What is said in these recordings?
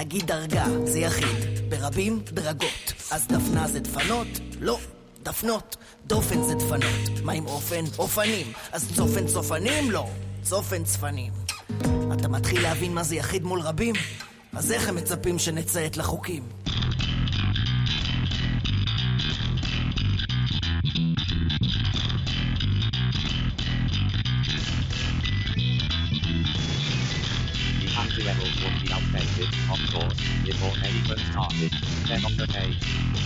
נגיד דרגה זה יחיד, ברבים דרגות. אז דפנה זה דפנות? לא, דפנות. דופן זה דפנות. מה עם אופן? אופנים. אז צופן צופנים? לא, צופן צפנים. אתה מתחיל להבין מה זה יחיד מול רבים? אז איך הם מצפים שנציית לחוקים? Before anyone started. Then on the page,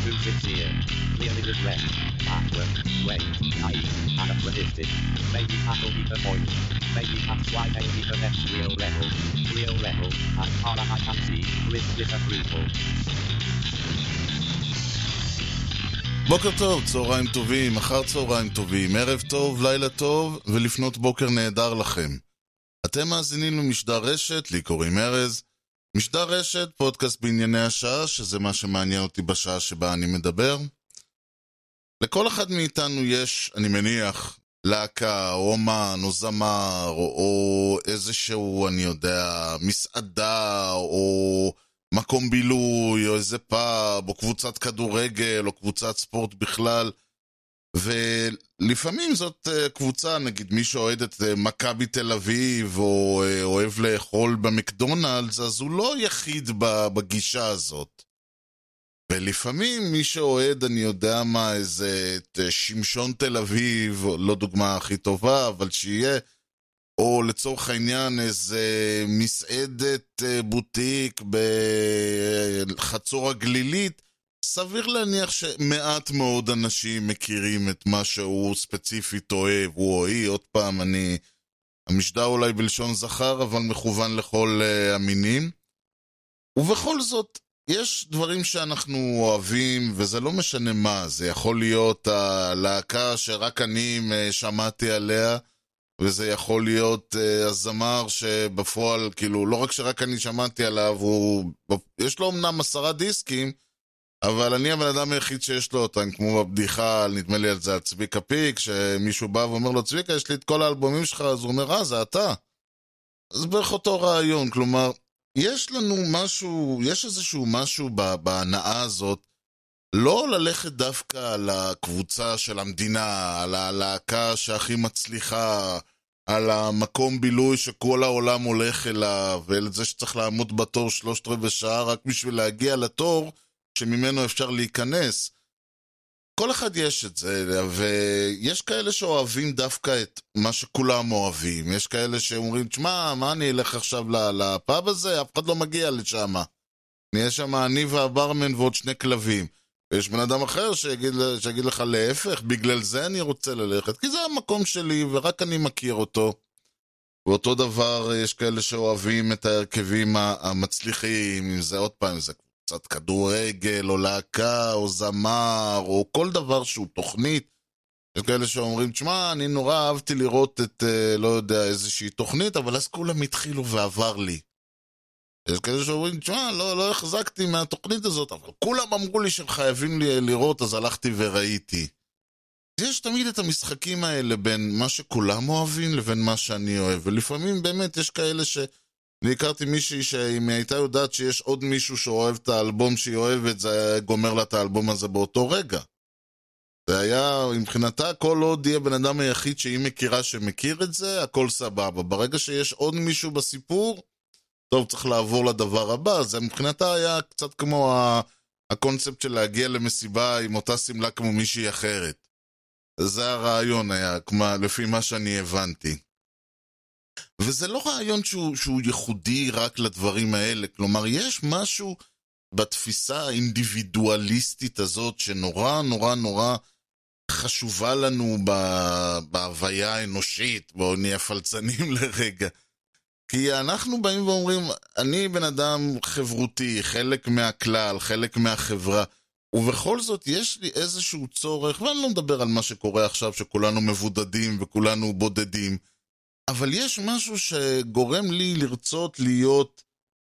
too sincere, clearly regret, backward, wait, naive, anachronistic. Maybe that'll be the point. Maybe that's why they be the next real level. Real level, as far as I can see, with disapproval. בוקר טוב, צהריים טובים, אחר צהריים טובים, ערב טוב, לילה טוב ולפנות בוקר נהדר לכם. אתם מאזינים למשדר רשת, לי קוראים ארז. משדר רשת, פודקאסט בענייני השעה, שזה מה שמעניין אותי בשעה שבה אני מדבר. לכל אחד מאיתנו יש, אני מניח, להקה, או אומן, או זמר, או, או איזשהו, אני יודע, מסעדה, או מקום בילוי, או איזה פאב, או קבוצת כדורגל, או קבוצת ספורט בכלל. ולפעמים זאת אה, קבוצה, נגיד מי שאוהד את אה, מכבי תל אביב, או אה, אוהב לאכול במקדונלדס, אז הוא לא יחיד בגישה הזאת. ולפעמים מי שאוהד, אני יודע מה, איזה את שמשון תל אביב, לא דוגמה הכי טובה, אבל שיהיה, או לצורך העניין איזה מסעדת בוטיק בחצור הגלילית, סביר להניח שמעט מאוד אנשים מכירים את מה שהוא ספציפית אוהב, הוא או היא, עוד פעם, אני... המשדר אולי בלשון זכר, אבל מכוון לכל uh, המינים. ובכל זאת, יש דברים שאנחנו אוהבים, וזה לא משנה מה, זה יכול להיות הלהקה שרק אני uh, שמעתי עליה, וזה יכול להיות uh, הזמר שבפועל, כאילו, לא רק שרק אני שמעתי עליו, הוא... יש לו אמנם עשרה דיסקים, אבל אני הבן אדם היחיד שיש לו אותם, כמו בבדיחה, נדמה לי על זה, על צביקה פיק, שמישהו בא ואומר לו, צביקה, יש לי את כל האלבומים שלך, אז הוא אומר, אה, זה אתה. אז בערך אותו רעיון, כלומר, יש לנו משהו, יש איזשהו משהו בהנאה הזאת, לא ללכת דווקא על הקבוצה של המדינה, על הלהקה שהכי מצליחה, על המקום בילוי שכל העולם הולך אליו, ועל זה שצריך לעמוד בתור שלושת רבעי שעה רק בשביל להגיע לתור, שממנו אפשר להיכנס. כל אחד יש את זה, ויש כאלה שאוהבים דווקא את מה שכולם אוהבים. יש כאלה שאומרים, תשמע, מה אני אלך עכשיו לפאב הזה? אף אחד לא מגיע לשם. נהיה שם אני והברמן ועוד שני כלבים. ויש בן אדם אחר שיגיד, שיגיד לך להפך, בגלל זה אני רוצה ללכת, כי זה המקום שלי ורק אני מכיר אותו. ואותו דבר, יש כאלה שאוהבים את ההרכבים המצליחים, אם זה עוד פעם, זה קצת כדורגל, או להקה, או זמר, או כל דבר שהוא תוכנית. יש כאלה שאומרים, תשמע, אני נורא אהבתי לראות את, אה, לא יודע, איזושהי תוכנית, אבל אז כולם התחילו ועבר לי. יש כאלה שאומרים, תשמע, לא, לא החזקתי מהתוכנית הזאת, אבל כולם אמרו לי שהם חייבים לי לראות, אז הלכתי וראיתי. יש תמיד את המשחקים האלה בין מה שכולם אוהבים לבין מה שאני אוהב, ולפעמים באמת יש כאלה ש... אני הכרתי מישהי שאם היא הייתה יודעת שיש עוד מישהו שאוהב את האלבום שהיא אוהבת, זה היה גומר לה את האלבום הזה באותו רגע. זה היה, מבחינתה, כל עוד יהיה בן אדם היחיד שהיא מכירה שמכיר את זה, הכל סבבה. ברגע שיש עוד מישהו בסיפור, טוב, צריך לעבור לדבר הבא. זה מבחינתה היה קצת כמו הקונספט של להגיע למסיבה עם אותה שמלה כמו מישהי אחרת. זה הרעיון היה, כמו, לפי מה שאני הבנתי. וזה לא רעיון שהוא, שהוא ייחודי רק לדברים האלה, כלומר, יש משהו בתפיסה האינדיבידואליסטית הזאת שנורא נורא נורא חשובה לנו בהוויה האנושית, בואו נהיה פלצנים לרגע. כי אנחנו באים ואומרים, אני בן אדם חברותי, חלק מהכלל, חלק מהחברה, ובכל זאת יש לי איזשהו צורך, ואני לא מדבר על מה שקורה עכשיו, שכולנו מבודדים וכולנו בודדים, אבל יש משהו שגורם לי לרצות להיות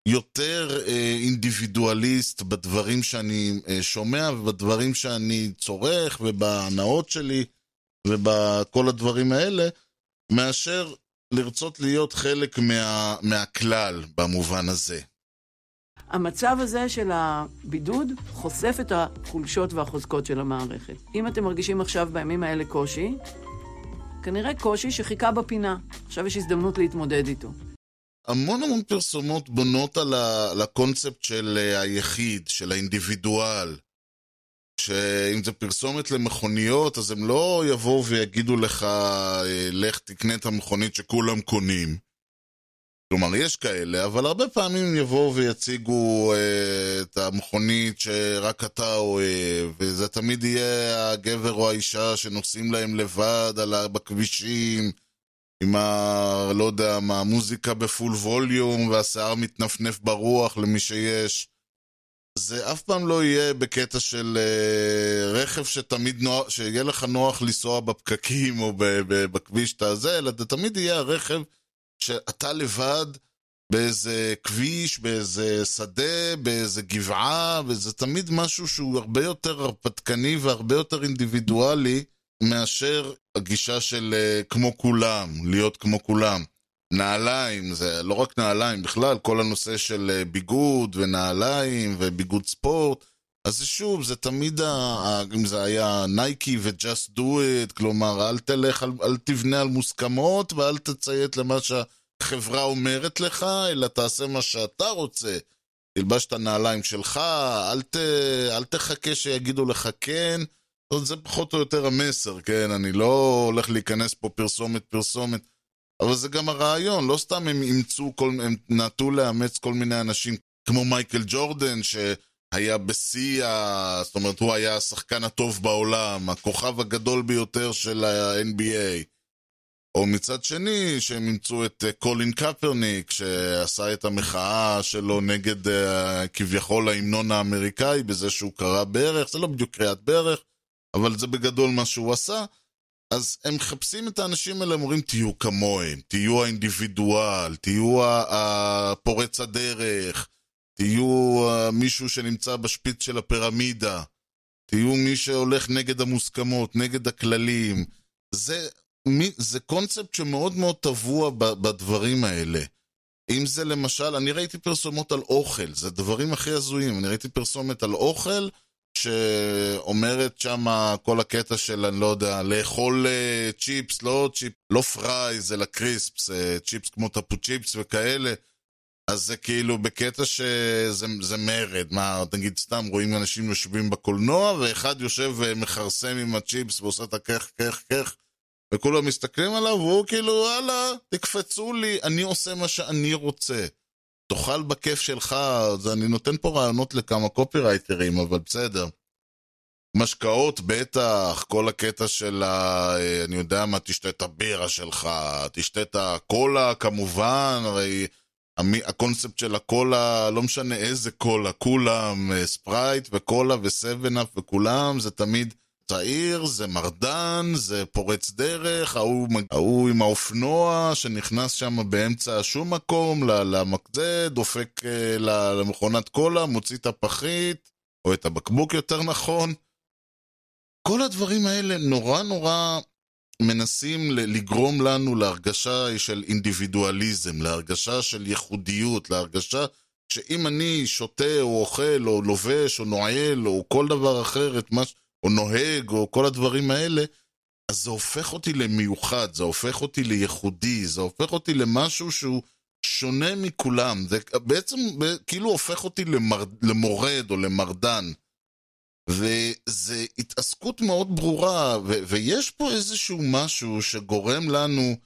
יותר אה, אינדיבידואליסט בדברים שאני אה, שומע ובדברים שאני צורך ובהנאות שלי ובכל הדברים האלה, מאשר לרצות להיות חלק מה, מהכלל במובן הזה. המצב הזה של הבידוד חושף את החולשות והחוזקות של המערכת. אם אתם מרגישים עכשיו בימים האלה קושי, כנראה קושי שחיכה בפינה. עכשיו יש הזדמנות להתמודד איתו. המון המון פרסומות בונות על, ה, על הקונספט של אה, היחיד, של האינדיבידואל. שאם זה פרסומת למכוניות, אז הם לא יבואו ויגידו לך, אה, לך תקנה את המכונית שכולם קונים. כלומר, יש כאלה, אבל הרבה פעמים יבואו ויציגו אה, את המכונית שרק אתה אוהב, וזה תמיד יהיה הגבר או האישה שנוסעים להם לבד על, בכבישים, עם ה... לא יודע מה, המוזיקה בפול ווליום, והשיער מתנפנף ברוח למי שיש. זה אף פעם לא יהיה בקטע של אה, רכב שתמיד נוח, שיהיה לך נוח לנסוע בפקקים או ב, ב, בכביש שאתה זה, אלא זה תמיד יהיה הרכב שאתה לבד באיזה כביש, באיזה שדה, באיזה גבעה, וזה תמיד משהו שהוא הרבה יותר הרפתקני והרבה יותר אינדיבידואלי מאשר הגישה של uh, כמו כולם, להיות כמו כולם. נעליים, זה לא רק נעליים, בכלל כל הנושא של uh, ביגוד ונעליים וביגוד ספורט, אז שוב, זה תמיד, אם זה היה נייקי ו-just do it, כלומר, אל תלך, אל, אל תבנה על מוסכמות ואל תציית למה שהחברה אומרת לך, אלא תעשה מה שאתה רוצה. תלבש את הנעליים שלך, אל, ת, אל תחכה שיגידו לך כן. זה פחות או יותר המסר, כן? אני לא הולך להיכנס פה פרסומת פרסומת, אבל זה גם הרעיון, לא סתם הם אימצו, כל, הם נטו לאמץ כל מיני אנשים כמו מייקל ג'ורדן, ש... היה בשיא, ה... זאת אומרת, הוא היה השחקן הטוב בעולם, הכוכב הגדול ביותר של ה-NBA. או מצד שני, שהם אימצו את אה, קולין קפרניק, שעשה את המחאה שלו נגד uh, כביכול ההמנון האמריקאי, בזה שהוא קרא ברך, זה לא בדיוק קריאת ברך, אבל זה בגדול מה שהוא עשה. אז הם מחפשים את האנשים האלה, הם אומרים, תהיו כמוהם, תהיו האינדיבידואל, תהיו הפורץ הדרך, תהיו uh, מישהו שנמצא בשפיץ של הפירמידה, תהיו מי שהולך נגד המוסכמות, נגד הכללים. זה, מי, זה קונספט שמאוד מאוד טבוע בדברים האלה. אם זה למשל, אני ראיתי פרסומות על אוכל, זה הדברים הכי הזויים. אני ראיתי פרסומת על אוכל, שאומרת שם כל הקטע של, אני לא יודע, לאכול uh, צ'יפס, לא צ'יפ, לא fries, אלא crisps, uh, צ'יפס כמו תפוצ'יפס וכאלה. אז זה כאילו בקטע שזה מרד, מה, נגיד סתם רואים אנשים יושבים בקולנוע, ואחד יושב ומכרסם עם הצ'יפס ועושה את הכך, כך, כך, וכולם מסתכלים עליו, והוא כאילו, וואלה, תקפצו לי, אני עושה מה שאני רוצה. תאכל בכיף שלך, אז אני נותן פה רעיונות לכמה קופירייטרים, אבל בסדר. משקאות בטח, כל הקטע של ה... אני יודע מה, תשתה את הבירה שלך, תשתה את הקולה כמובן, הרי... הקונספט של הקולה, לא משנה איזה קולה, כולם, אה, ספרייט וקולה וסבנאפ וכולם, זה תמיד צעיר, זה מרדן, זה פורץ דרך, ההוא, ההוא עם האופנוע שנכנס שם באמצע שום מקום, למקזה, דופק אה, למכונת קולה, מוציא את הפחית, או את הבקבוק יותר נכון. כל הדברים האלה נורא נורא מנסים לגרום לנו להרגשה של אינדיבידואליזם, להרגשה של ייחודיות, להרגשה שאם אני שותה או אוכל או לובש או נועל או כל דבר אחר, מש... או נוהג או כל הדברים האלה, אז זה הופך אותי למיוחד, זה הופך אותי לייחודי, זה הופך אותי למשהו שהוא שונה מכולם. זה בעצם כאילו הופך אותי למר... למורד או למרדן. וזה התעסקות מאוד ברורה, ו- ויש פה איזשהו משהו שגורם לנו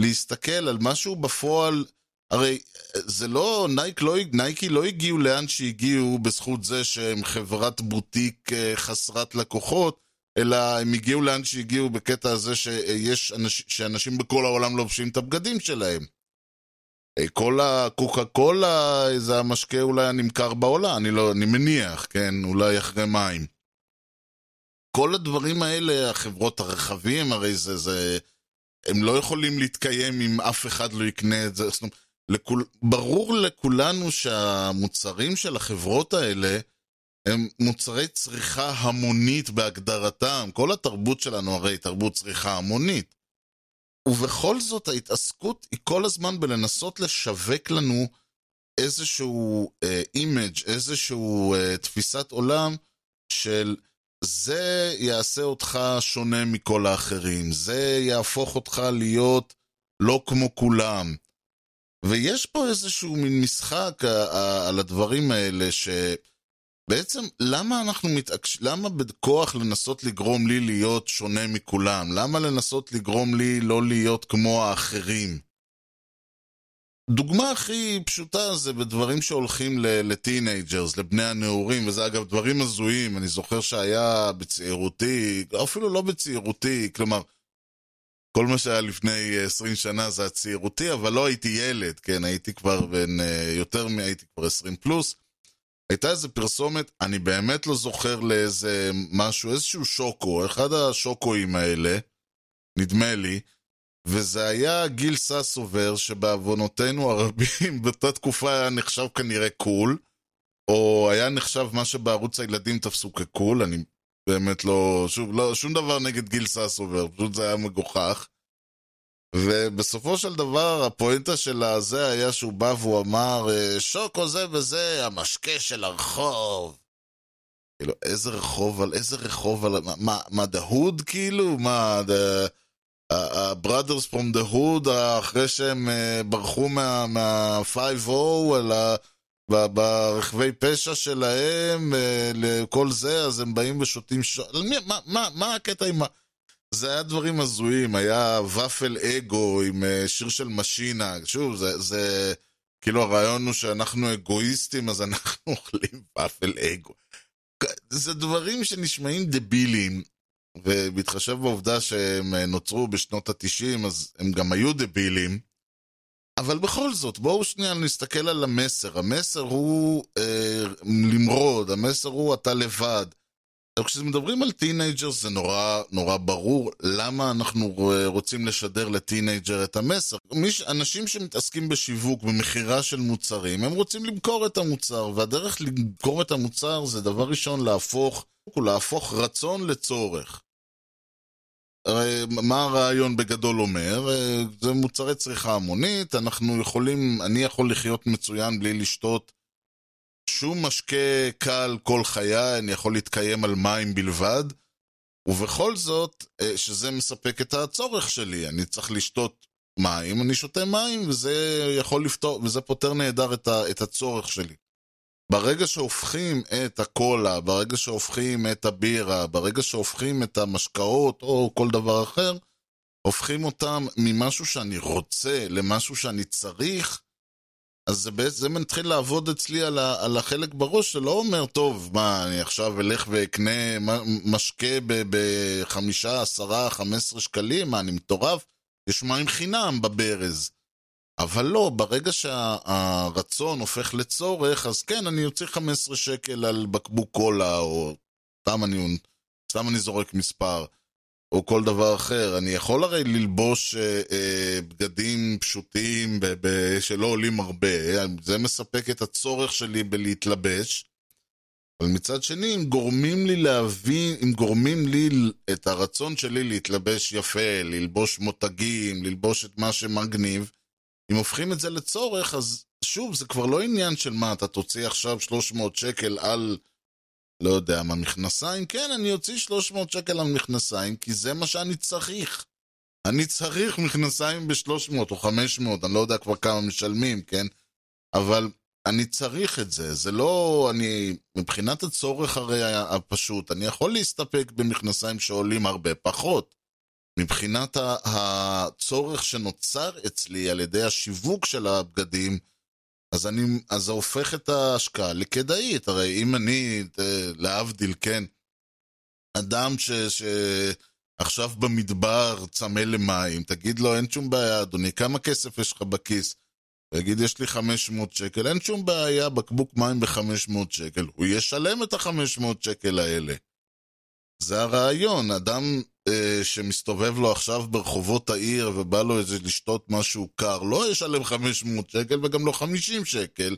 להסתכל על משהו בפועל, הרי זה לא, נייק לא, נייקי לא הגיעו לאן שהגיעו בזכות זה שהם חברת בוטיק אה, חסרת לקוחות, אלא הם הגיעו לאן שהגיעו בקטע הזה שיש אנש, שאנשים בכל העולם לובשים את הבגדים שלהם. כל הקוקה קולה זה המשקה אולי הנמכר בעולם, אני לא, אני מניח, כן, אולי אחרי מים. כל הדברים האלה, החברות הרכבים, הרי זה, זה, הם לא יכולים להתקיים אם אף אחד לא יקנה את זה. זאת אומרת, לכול, ברור לכולנו שהמוצרים של החברות האלה הם מוצרי צריכה המונית בהגדרתם. כל התרבות שלנו הרי תרבות צריכה המונית. ובכל זאת ההתעסקות היא כל הזמן בלנסות לשווק לנו איזשהו image, uh, איזשהו uh, תפיסת עולם של זה יעשה אותך שונה מכל האחרים, זה יהפוך אותך להיות לא כמו כולם. ויש פה איזשהו מין משחק על הדברים האלה, שבעצם למה אנחנו מתעקשים, למה בכוח לנסות לגרום לי להיות שונה מכולם? למה לנסות לגרום לי לא להיות כמו האחרים? דוגמה הכי פשוטה זה בדברים שהולכים ל teenagers, לבני הנעורים, וזה אגב דברים הזויים, אני זוכר שהיה בצעירותי, אפילו לא בצעירותי, כלומר, כל מה שהיה לפני 20 שנה זה הצעירותי, אבל לא הייתי ילד, כן, הייתי כבר בן אה, יותר מ... הייתי כבר 20 פלוס. הייתה איזה פרסומת, אני באמת לא זוכר לאיזה משהו, איזשהו שוקו, אחד השוקואים האלה, נדמה לי, וזה היה גיל ססובר, שבעוונותינו הרבים באותה תקופה היה נחשב כנראה cool, או היה נחשב מה שבערוץ הילדים תפסו כ cool, אני באמת לא, שוב, לא, שום דבר נגד גיל ססובר, פשוט זה היה מגוחך. ובסופו של דבר, הפואנטה של הזה היה שהוא בא והוא אמר, שוקו זה וזה, המשקה של הרחוב. כאילו, איזה רחוב, על איזה רחוב, על מה, מה, דהוד כאילו? מה, ה-Brothers from the Hood, אחרי שהם ברחו מה-5-0, על ה... ברכבי פשע שלהם, לכל זה, אז הם באים ושותים ש... מה, מה, מה הקטע עם ה... זה היה דברים הזויים, היה ופל אגו עם שיר של משינה, שוב, זה, זה כאילו הרעיון הוא שאנחנו אגואיסטים, אז אנחנו אוכלים ופל אגו. זה דברים שנשמעים דבילים, ובהתחשב בעובדה שהם נוצרו בשנות התשעים, אז הם גם היו דבילים. אבל בכל זאת, בואו שנייה נסתכל על המסר. המסר הוא אה, למרוד, המסר הוא אתה לבד. כשמדברים על teenager זה נורא נורא ברור למה אנחנו רוצים לשדר ל teenager את המסר. מיש, אנשים שמתעסקים בשיווק, במכירה של מוצרים, הם רוצים למכור את המוצר, והדרך למכור את המוצר זה דבר ראשון להפוך, להפוך רצון לצורך. מה הרעיון בגדול אומר? זה מוצרי צריכה המונית, אנחנו יכולים, אני יכול לחיות מצוין בלי לשתות שום משקה קל כל חיי, אני יכול להתקיים על מים בלבד, ובכל זאת, שזה מספק את הצורך שלי, אני צריך לשתות מים, אני שותה מים, וזה יכול לפתור, וזה פותר נהדר את הצורך שלי. ברגע שהופכים את הקולה, ברגע שהופכים את הבירה, ברגע שהופכים את המשקאות או כל דבר אחר, הופכים אותם ממשהו שאני רוצה למשהו שאני צריך, אז זה בעצם מתחיל לעבוד אצלי על, ה, על החלק בראש שלא אומר, טוב, מה, אני עכשיו אלך ואקנה משקה בחמישה, עשרה, חמש עשרה שקלים, מה, אני מטורף? יש מים חינם בברז. אבל לא, ברגע שהרצון הופך לצורך, אז כן, אני יוצא 15 שקל על בקבוק קולה, או סתם אני, סתם אני זורק מספר, או כל דבר אחר. אני יכול הרי ללבוש אה, אה, בגדים פשוטים ב- ב- שלא עולים הרבה, זה מספק את הצורך שלי בלהתלבש. אבל מצד שני, אם גורמים לי להבין, אם גורמים לי את הרצון שלי להתלבש יפה, ללבוש מותגים, ללבוש את מה שמגניב, אם הופכים את זה לצורך, אז שוב, זה כבר לא עניין של מה, אתה תוציא עכשיו 300 שקל על, לא יודע מה, מכנסיים? כן, אני אוציא 300 שקל על מכנסיים, כי זה מה שאני צריך. אני צריך מכנסיים ב-300 או 500, אני לא יודע כבר כמה משלמים, כן? אבל אני צריך את זה, זה לא, אני, מבחינת הצורך הרי הפשוט, אני יכול להסתפק במכנסיים שעולים הרבה פחות. מבחינת הצורך שנוצר אצלי על ידי השיווק של הבגדים, אז, אני, אז זה הופך את ההשקעה לכדאית. הרי אם אני, להבדיל, כן, אדם ש, שעכשיו במדבר צמא למים, תגיד לו, אין שום בעיה, אדוני, כמה כסף יש לך בכיס? יגיד, יש לי 500 שקל, אין שום בעיה, בקבוק מים ב-500 שקל. הוא ישלם את ה-500 שקל האלה. זה הרעיון, אדם אה, שמסתובב לו עכשיו ברחובות העיר ובא לו איזה לשתות משהו קר, לא ישלם 500 שקל וגם לא 50 שקל.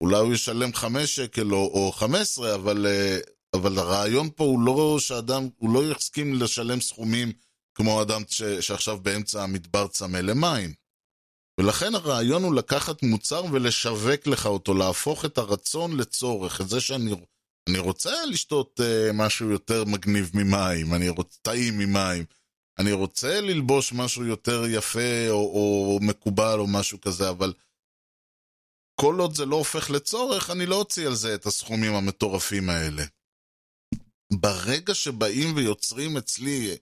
אולי הוא ישלם 5 שקל או, או 15, אבל, אה, אבל הרעיון פה הוא לא שאדם, הוא לא יסכים לשלם סכומים כמו אדם ש, שעכשיו באמצע המדבר צמא למים. ולכן הרעיון הוא לקחת מוצר ולשווק לך אותו, להפוך את הרצון לצורך, את זה שאני אני רוצה לשתות uh, משהו יותר מגניב ממים, אני רוצה טעים ממים, אני רוצה ללבוש משהו יותר יפה או, או מקובל או משהו כזה, אבל כל עוד זה לא הופך לצורך, אני לא אוציא על זה את הסכומים המטורפים האלה. ברגע שבאים ויוצרים אצלי,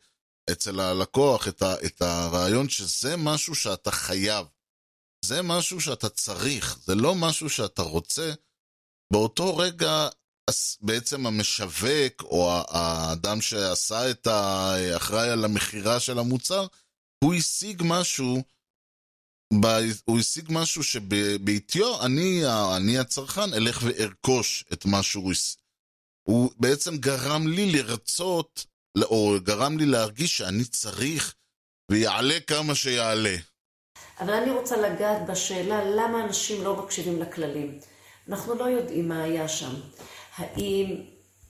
אצל הלקוח, את, ה, את הרעיון שזה משהו שאתה חייב, זה משהו שאתה צריך, זה לא משהו שאתה רוצה, באותו רגע בעצם המשווק, או האדם שעשה את האחראי על המכירה של המוצר, הוא השיג משהו, הוא השיג משהו שבעטיו אני, אני הצרכן אלך וארכוש את מה שהוא השיג. הוא בעצם גרם לי לרצות, או גרם לי להרגיש שאני צריך, ויעלה כמה שיעלה. אבל אני רוצה לגעת בשאלה למה אנשים לא מקשיבים לכללים. אנחנו לא יודעים מה היה שם. האם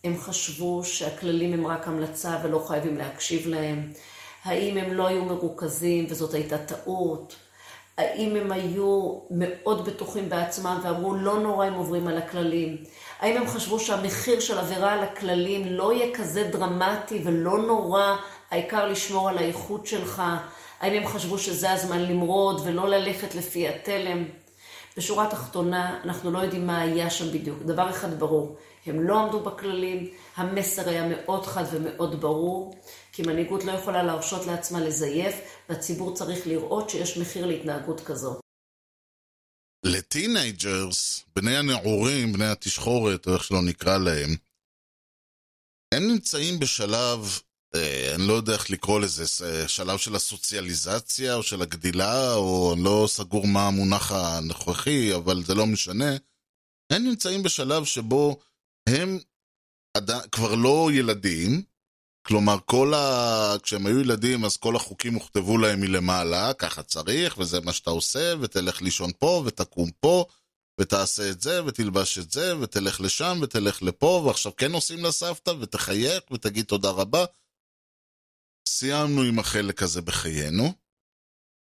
הם חשבו שהכללים הם רק המלצה ולא חייבים להקשיב להם? האם הם לא היו מרוכזים וזאת הייתה טעות? האם הם היו מאוד בטוחים בעצמם ואמרו לא נורא אם עוברים על הכללים? האם הם חשבו שהמחיר של עבירה על הכללים לא יהיה כזה דרמטי ולא נורא, העיקר לשמור על האיכות שלך? האם הם חשבו שזה הזמן למרוד ולא ללכת לפי התלם? בשורה התחתונה, אנחנו לא יודעים מה היה שם בדיוק. דבר אחד ברור, הם לא עמדו בכללים, המסר היה מאוד חד ומאוד ברור, כי מנהיגות לא יכולה להרשות לעצמה לזייף, והציבור צריך לראות שיש מחיר להתנהגות כזאת. ל teenagers, בני הנעורים, בני התשחורת, או איך שלא נקרא להם, הם נמצאים בשלב, אני לא יודע איך לקרוא לזה, שלב של הסוציאליזציה או של הגדילה, או אני לא סגור מה המונח הנוכחי, אבל זה לא משנה. הם נמצאים בשלב שבו הם עד... כבר לא ילדים, כלומר, כל ה... כשהם היו ילדים, אז כל החוקים הוכתבו להם מלמעלה, ככה צריך, וזה מה שאתה עושה, ותלך לישון פה, ותקום פה, ותעשה את זה, ותלבש את זה, ותלך לשם, ותלך לפה, ועכשיו כן עושים לסבתא, ותחייך, ותגיד תודה רבה. סיימנו עם החלק הזה בחיינו.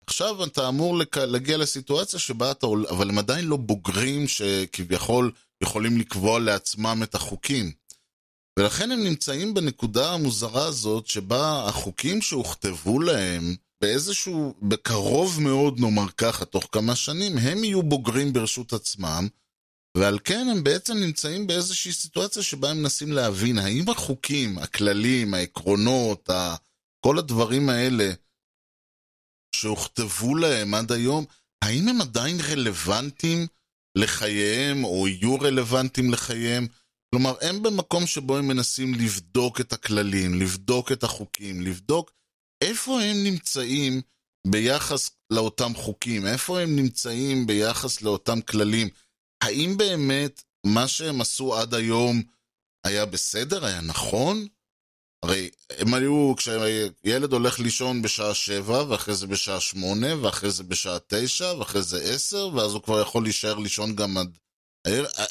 עכשיו אתה אמור לק... להגיע לסיטואציה שבה אתה. אבל הם עדיין לא בוגרים שכביכול יכולים לקבוע לעצמם את החוקים. ולכן הם נמצאים בנקודה המוזרה הזאת שבה החוקים שהוכתבו להם באיזשהו, בקרוב מאוד נאמר ככה, תוך כמה שנים, הם יהיו בוגרים ברשות עצמם, ועל כן הם בעצם נמצאים באיזושהי סיטואציה שבה הם מנסים להבין האם החוקים, הכללים, העקרונות, ה... כל הדברים האלה שהוכתבו להם עד היום, האם הם עדיין רלוונטיים לחייהם, או יהיו רלוונטיים לחייהם? כלומר, הם במקום שבו הם מנסים לבדוק את הכללים, לבדוק את החוקים, לבדוק איפה הם נמצאים ביחס לאותם חוקים, איפה הם נמצאים ביחס לאותם כללים. האם באמת מה שהם עשו עד היום היה בסדר, היה נכון? הרי הם היו, כשילד הולך לישון בשעה שבע, ואחרי זה בשעה שמונה, ואחרי זה בשעה תשע, ואחרי זה עשר, ואז הוא כבר יכול להישאר לישון גם עד...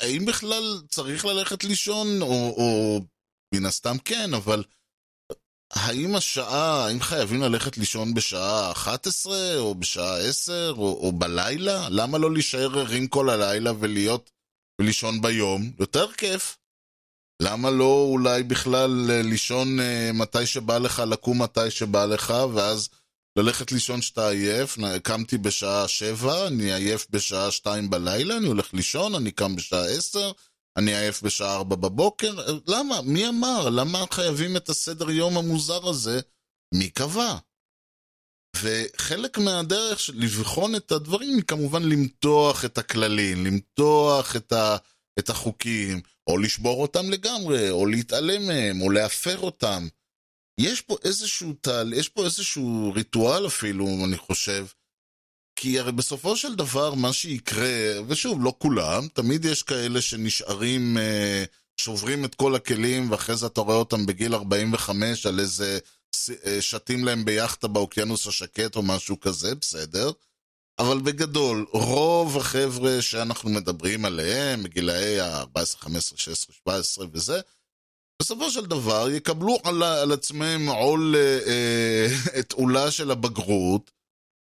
האם בכלל צריך ללכת לישון, או, או מן הסתם כן, אבל האם השעה, האם חייבים ללכת לישון בשעה 11, או בשעה 10, או, או בלילה? למה לא להישאר ערים כל הלילה ולהיות, ולישון ביום? יותר כיף. למה לא אולי בכלל אה, לישון אה, מתי שבא לך, לקום מתי שבא לך, ואז ללכת לישון שאתה עייף, קמתי בשעה שבע, אני עייף בשעה שתיים בלילה, אני הולך לישון, אני קם בשעה עשר, אני עייף בשעה ארבע בבוקר, למה? מי אמר? למה חייבים את הסדר יום המוזר הזה? מי קבע? וחלק מהדרך של לבחון את הדברים היא כמובן למתוח את הכללים, למתוח את, ה, את החוקים, או לשבור אותם לגמרי, או להתעלם מהם, או להפר אותם. יש פה איזשהו טל, יש פה איזשהו ריטואל אפילו, אני חושב, כי הרי בסופו של דבר מה שיקרה, ושוב, לא כולם, תמיד יש כאלה שנשארים, אה, שוברים את כל הכלים, ואחרי זה אתה רואה אותם בגיל 45 על איזה, אה, שתים להם ביאכטה באוקיינוס השקט או משהו כזה, בסדר. אבל בגדול, רוב החבר'ה שאנחנו מדברים עליהם, בגילאי ה-14, 15, 16, 17 וזה, בסופו של דבר יקבלו על, על עצמם עול, אה, את עולה של הבגרות,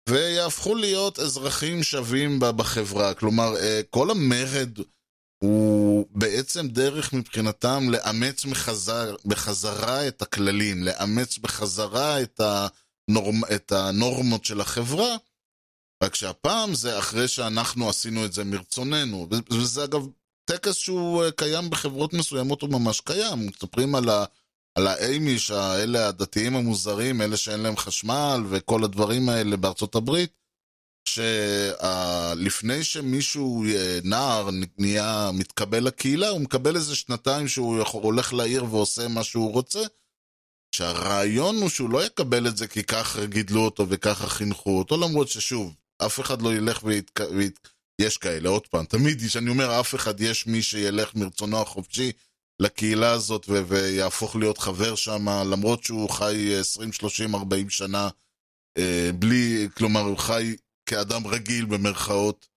ויהפכו להיות אזרחים שווים בחברה. כלומר, אה, כל המרד הוא בעצם דרך מבחינתם לאמץ מחזר, בחזרה את הכללים, לאמץ בחזרה את, הנורמ, את הנורמות של החברה, רק שהפעם זה אחרי שאנחנו עשינו את זה מרצוננו. וזה אגב טקס שהוא אה, קיים בחברות מסוימות, הוא ממש קיים. מספרים על ה... על האמיש, האלה הדתיים המוזרים, אלה שאין להם חשמל וכל הדברים האלה בארצות הברית, שלפני שמישהו, אה, נער, נהיה, מתקבל לקהילה, הוא מקבל איזה שנתיים שהוא יכול, הולך לעיר ועושה מה שהוא רוצה, שהרעיון הוא שהוא לא יקבל את זה כי ככה גידלו אותו וככה חינכו אותו, למרות ששוב, אף אחד לא ילך ויתק... וית... יש כאלה, עוד פעם, תמיד כשאני אומר אף אחד, יש מי שילך מרצונו החופשי לקהילה הזאת ו- ויהפוך להיות חבר שם, למרות שהוא חי 20, 30, 40 שנה אה, בלי, כלומר, הוא חי כאדם רגיל במרכאות.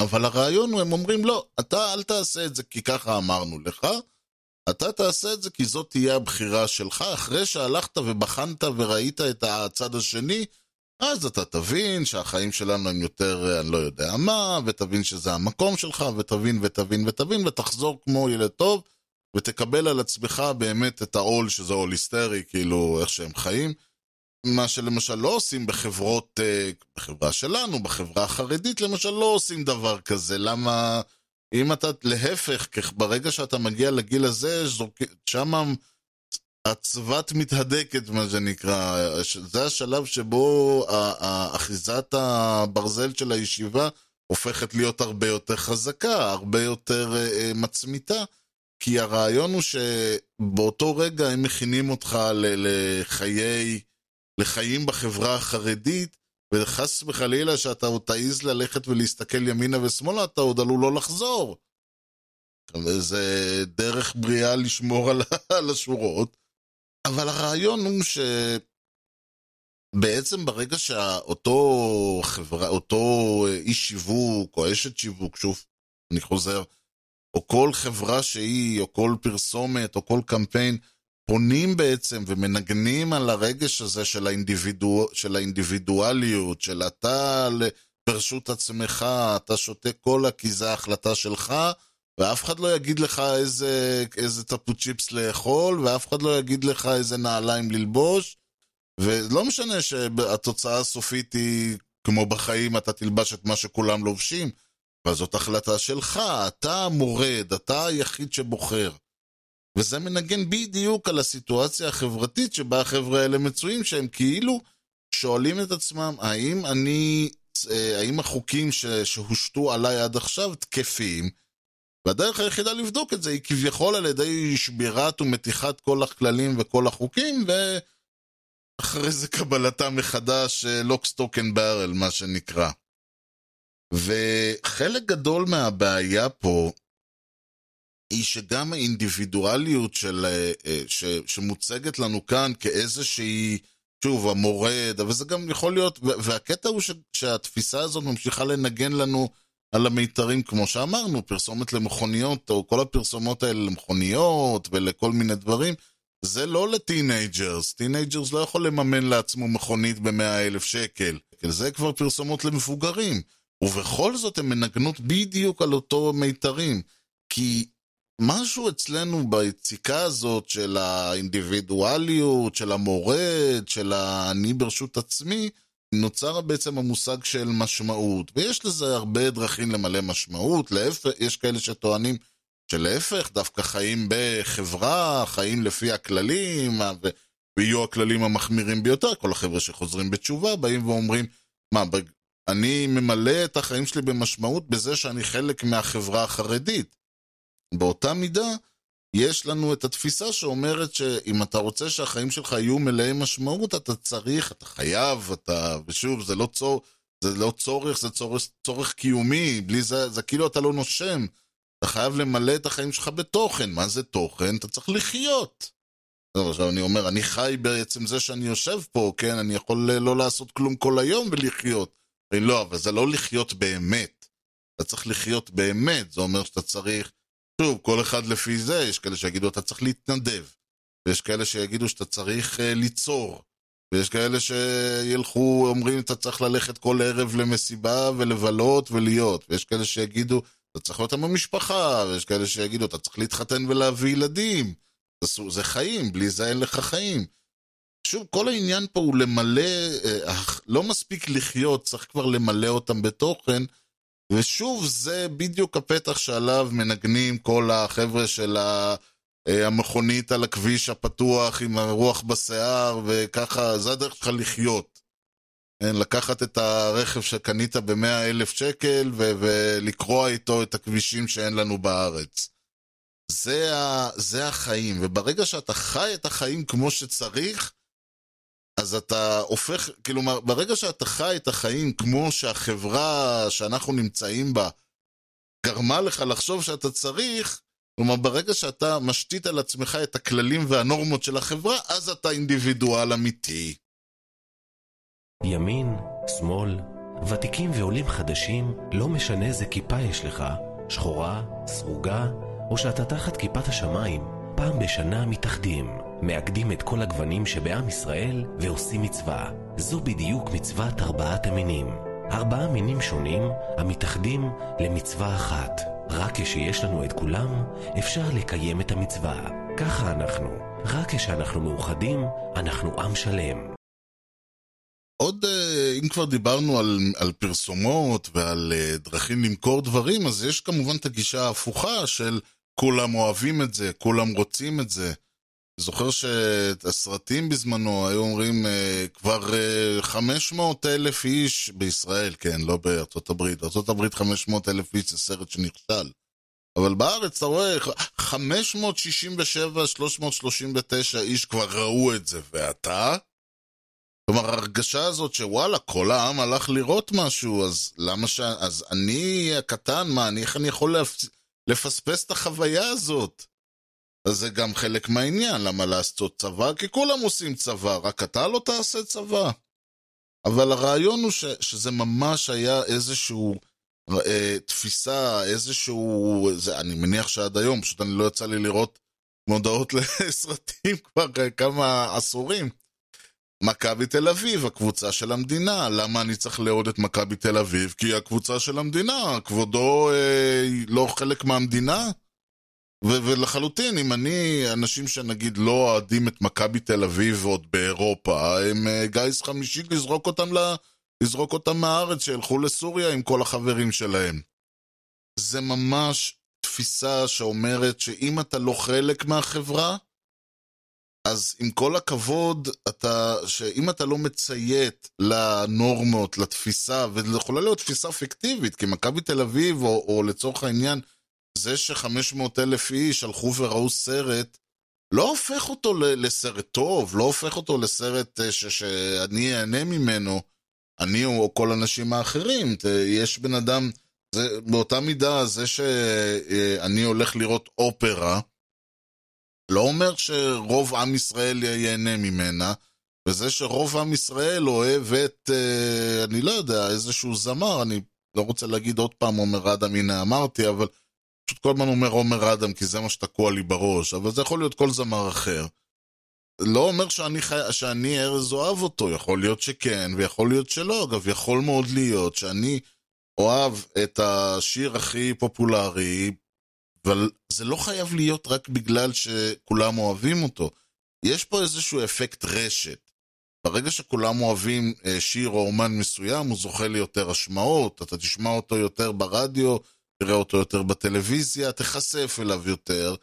אבל הרעיון הוא, הם אומרים, לא, אתה אל תעשה את זה כי ככה אמרנו לך, אתה תעשה את זה כי זאת תהיה הבחירה שלך, אחרי שהלכת ובחנת וראית את הצד השני, אז אתה תבין שהחיים שלנו הם יותר, אני לא יודע מה, ותבין שזה המקום שלך, ותבין ותבין ותבין, ותחזור כמו ילד טוב, ותקבל על עצמך באמת את העול שזה עול היסטרי, כאילו, איך שהם חיים. מה שלמשל לא עושים בחברות, אה, בחברה שלנו, בחברה החרדית למשל, לא עושים דבר כזה. למה, אם אתה, להפך, ברגע שאתה מגיע לגיל הזה, שם הצבת מתהדקת, מה שנקרא. זה השלב שבו אחיזת הברזל של הישיבה הופכת להיות הרבה יותר חזקה, הרבה יותר אה, מצמיתה, כי הרעיון הוא שבאותו רגע הם מכינים אותך לחיי, לחיים בחברה החרדית, וחס וחלילה שאתה עוד תעז ללכת ולהסתכל ימינה ושמאלה, אתה עוד עלול לא לחזור. זה דרך בריאה לשמור על השורות. אבל הרעיון הוא שבעצם ברגע שאותו חברה, אותו איש שיווק או אשת שיווק, שוב, אני חוזר, או כל חברה שהיא, או כל פרסומת, או כל קמפיין, פונים בעצם ומנגנים על הרגש הזה של, האינדיבידוא, של האינדיבידואליות, של אתה ברשות עצמך, אתה שותה קולה כי זו ההחלטה שלך, ואף אחד לא יגיד לך איזה, איזה טפו צ'יפס לאכול, ואף אחד לא יגיד לך איזה נעליים ללבוש, ולא משנה שהתוצאה הסופית היא, כמו בחיים, אתה תלבש את מה שכולם לובשים, אבל זאת החלטה שלך, אתה המורד, אתה היחיד שבוחר. וזה מנגן בדיוק על הסיטואציה החברתית שבה החבר'ה האלה מצויים, שהם כאילו שואלים את עצמם, האם אני, האם החוקים שהושתו עליי עד עכשיו תקפים? והדרך היחידה לבדוק את זה היא כביכול על ידי שבירת ומתיחת כל הכללים וכל החוקים, ואחרי זה קבלתם מחדש, lock, stock and barrel, מה שנקרא. וחלק גדול מהבעיה פה היא שגם האינדיבידואליות של, אה, ש, שמוצגת לנו כאן כאיזושהי, שוב, המורד, אבל זה גם יכול להיות, והקטע הוא ש, שהתפיסה הזאת ממשיכה לנגן לנו על המיתרים, כמו שאמרנו, פרסומת למכוניות, או כל הפרסומות האלה למכוניות ולכל מיני דברים, זה לא ל teenagers. teenagers לא יכול לממן לעצמו מכונית במאה אלף שקל. זה כבר פרסומות למבוגרים. ובכל זאת הן מנגנות בדיוק על אותו מיתרים. כי משהו אצלנו ביציקה הזאת של האינדיבידואליות, של המורד, של האני ברשות עצמי, נוצר בעצם המושג של משמעות, ויש לזה הרבה דרכים למלא משמעות, להפך, יש כאלה שטוענים שלהפך, דווקא חיים בחברה, חיים לפי הכללים, ויהיו הכללים המחמירים ביותר, כל החבר'ה שחוזרים בתשובה באים ואומרים, מה, אני ממלא את החיים שלי במשמעות בזה שאני חלק מהחברה החרדית. באותה מידה, יש לנו את התפיסה שאומרת שאם אתה רוצה שהחיים שלך יהיו מלאי משמעות, אתה צריך, אתה חייב, אתה, ושוב, זה לא, צור, זה לא צורך, זה צורך, צורך קיומי, בלי זה, זה כאילו אתה לא נושם. אתה חייב למלא את החיים שלך בתוכן. מה זה תוכן? אתה צריך לחיות. עכשיו אני אומר, אני חי בעצם זה שאני יושב פה, כן? אני יכול לא לעשות כלום כל היום ולחיות. לא, אבל זה לא לחיות באמת. אתה צריך לחיות באמת, זה אומר שאתה צריך שוב, כל אחד לפי זה, יש כאלה שיגידו אתה צריך להתנדב, ויש כאלה שיגידו שאתה צריך uh, ליצור, ויש כאלה שילכו, אומרים, אתה צריך ללכת כל ערב למסיבה ולבלות ולהיות. ויש כאלה שיגידו, אתה צריך להיות עם המשפחה, ויש כאלה שיגידו, אתה צריך להתחתן ולהביא ילדים. זה, חיים, בלי זה אין לך חיים. שוב, כל העניין פה הוא למלא, אה, לא מספיק לחיות, צריך כבר למלא אותם בתוכן. ושוב, זה בדיוק הפתח שעליו מנגנים כל החבר'ה של ה... אה, המכונית על הכביש הפתוח עם הרוח בשיער, וככה, זה הדרך שלך לחיות. כן, לקחת את הרכב שקנית ב-100 אלף שקל ו- ולקרוע איתו את הכבישים שאין לנו בארץ. זה, ה- זה החיים, וברגע שאתה חי את החיים כמו שצריך, אז אתה הופך, כלומר, ברגע שאתה חי את החיים כמו שהחברה שאנחנו נמצאים בה גרמה לך לחשוב שאתה צריך, כלומר, ברגע שאתה משתית על עצמך את הכללים והנורמות של החברה, אז אתה אינדיבידואל אמיתי. ימין, שמאל, ותיקים ועולים חדשים, לא משנה איזה כיפה יש לך, שחורה, סרוגה, או שאתה תחת כיפת השמיים, פעם בשנה מתאחדים, מאגדים את כל הגוונים שבעם ישראל ועושים מצווה. זו בדיוק מצוות ארבעת המינים. ארבעה מינים שונים המתאחדים למצווה אחת. רק כשיש לנו את כולם, אפשר לקיים את המצווה. ככה אנחנו. רק כשאנחנו מאוחדים, אנחנו עם שלם. עוד, אה, אם כבר דיברנו על, על פרסומות ועל אה, דרכים למכור דברים, אז יש כמובן את הגישה ההפוכה של כולם אוהבים את זה, כולם רוצים את זה. זוכר שהסרטים בזמנו היו אומרים אה, כבר 500 אלף איש בישראל, כן, לא בארצות הברית. בארצות הברית 500 אלף איש זה סרט שנכשל. אבל בארץ אתה רואה 567, 339 איש כבר ראו את זה, ואתה? כלומר, ההרגשה הזאת שוואלה, כל העם הלך לראות משהו, אז למה ש... אז אני הקטן, מה, אני, איך אני יכול לפס... לפספס את החוויה הזאת? אז זה גם חלק מהעניין, למה לעשות צבא? כי כולם עושים צבא, רק אתה לא תעשה צבא. אבל הרעיון הוא ש... שזה ממש היה איזשהו אה, תפיסה, איזשהו... זה, אני מניח שעד היום, פשוט אני לא יצא לי לראות מודעות לסרטים כבר כמה עשורים. מכבי תל אביב, הקבוצה של המדינה. למה אני צריך לאהוד את מכבי תל אביב? כי היא הקבוצה של המדינה. כבודו אה, לא חלק מהמדינה? ו- ולחלוטין, אם אני, אנשים שנגיד לא אוהדים את מכבי תל אביב עוד באירופה, הם אה, גיס חמישי לזרוק אותם, ל- לזרוק אותם מהארץ, שילכו לסוריה עם כל החברים שלהם. זה ממש תפיסה שאומרת שאם אתה לא חלק מהחברה, אז עם כל הכבוד, אתה, שאם אתה לא מציית לנורמות, לתפיסה, וזו יכולה להיות תפיסה פיקטיבית, כי מכבי תל אביב, או, או לצורך העניין, זה ש-500 אלף איש הלכו וראו סרט, לא הופך אותו לסרט טוב, לא הופך אותו לסרט ש- שאני אהנה ממנו, אני או כל האנשים האחרים. יש בן אדם, זה, באותה מידה, זה שאני הולך לראות אופרה, לא אומר שרוב עם ישראל ייהנה ממנה, וזה שרוב עם ישראל אוהב את, אה, אני לא יודע, איזשהו זמר, אני לא רוצה להגיד עוד פעם עומר אדם, הנה אמרתי, אבל פשוט כל הזמן אומר עומר אדם, כי זה מה שתקוע לי בראש, אבל זה יכול להיות כל זמר אחר. לא אומר שאני, חי... שאני ארז אוהב אותו, יכול להיות שכן, ויכול להיות שלא. אגב, יכול מאוד להיות שאני אוהב את השיר הכי פופולרי, אבל זה לא חייב להיות רק בגלל שכולם אוהבים אותו. יש פה איזשהו אפקט רשת. ברגע שכולם אוהבים אה, שיר או אומן מסוים, הוא זוכה ליותר השמעות, אתה תשמע אותו יותר ברדיו, תראה אותו יותר בטלוויזיה, תיחשף אליו יותר,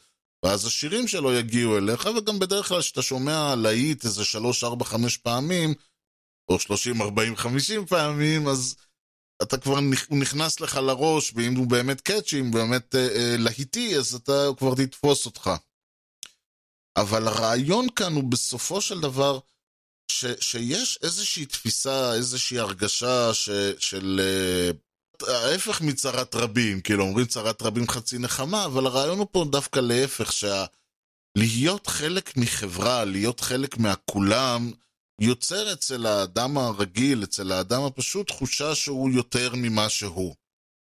ואז השירים שלו יגיעו אליך, וגם בדרך כלל כשאתה שומע להיט איזה 3, 4, 5 פעמים, או 30, 40, 50 פעמים, אז אתה כבר נכנס לך לראש, ואם הוא באמת קאצ'י, אם באמת אה, אה, להיטי, אז אתה כבר תתפוס אותך. אבל הרעיון כאן הוא בסופו של דבר, ש, שיש איזושהי תפיסה, איזושהי הרגשה ש, של... אה, ההפך מצרת רבים, כאילו אומרים צרת רבים חצי נחמה, אבל הרעיון הוא פה דווקא להפך, שה... להיות חלק מחברה, להיות חלק מהכולם, יוצר אצל האדם הרגיל, אצל האדם הפשוט, תחושה שהוא יותר ממה שהוא.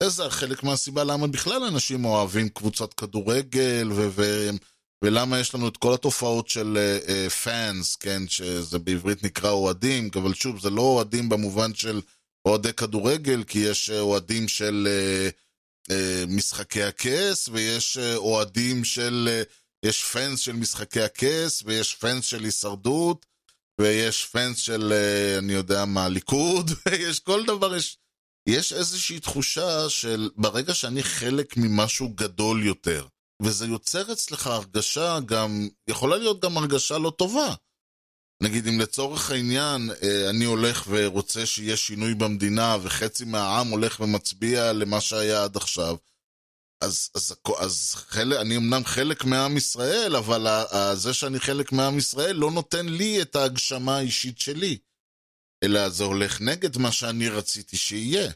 זה חלק מהסיבה למה בכלל אנשים אוהבים קבוצת כדורגל, ו- ו- ולמה יש לנו את כל התופעות של פאנס, uh, uh, כן, שזה בעברית נקרא אוהדים, אבל שוב, זה לא אוהדים במובן של אוהדי כדורגל, כי יש uh, אוהדים של uh, uh, משחקי הכס, ויש uh, אוהדים של, uh, יש פאנס של משחקי הכס, ויש פאנס של הישרדות, ויש פאנס של, uh, אני יודע מה, ליכוד, יש כל דבר, יש, יש איזושהי תחושה של ברגע שאני חלק ממשהו גדול יותר, וזה יוצר אצלך הרגשה גם, יכולה להיות גם הרגשה לא טובה. נגיד, אם לצורך העניין אה, אני הולך ורוצה שיהיה שינוי במדינה, וחצי מהעם הולך ומצביע למה שהיה עד עכשיו, אז, אז, אז חלק, אני אמנם חלק מעם ישראל, אבל זה שאני חלק מעם ישראל לא נותן לי את ההגשמה האישית שלי. אלא זה הולך נגד מה שאני רציתי שיהיה.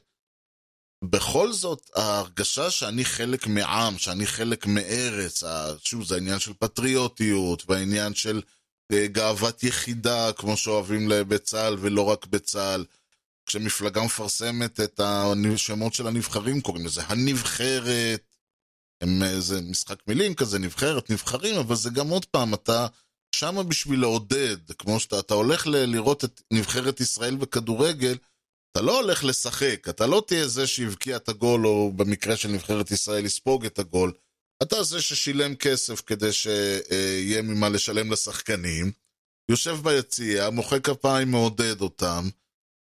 בכל זאת, ההרגשה שאני חלק מעם, שאני חלק מארץ, שוב, זה העניין של פטריוטיות, והעניין של גאוות יחידה, כמו שאוהבים בצה"ל ולא רק בצה"ל. כשמפלגה מפרסמת את השמות של הנבחרים, קוראים לזה הנבחרת. הם, אה, זה משחק מילים כזה, נבחרת, נבחרים, אבל זה גם עוד פעם, אתה שמה בשביל לעודד, כמו שאתה הולך ל- לראות את נבחרת ישראל בכדורגל, אתה לא הולך לשחק, אתה לא תהיה זה שהבקיע את הגול, או במקרה של נבחרת ישראל לספוג את הגול. אתה זה ששילם כסף כדי שיהיה ממה לשלם לשחקנים, יושב ביציע, מוחא כפיים, מעודד אותם.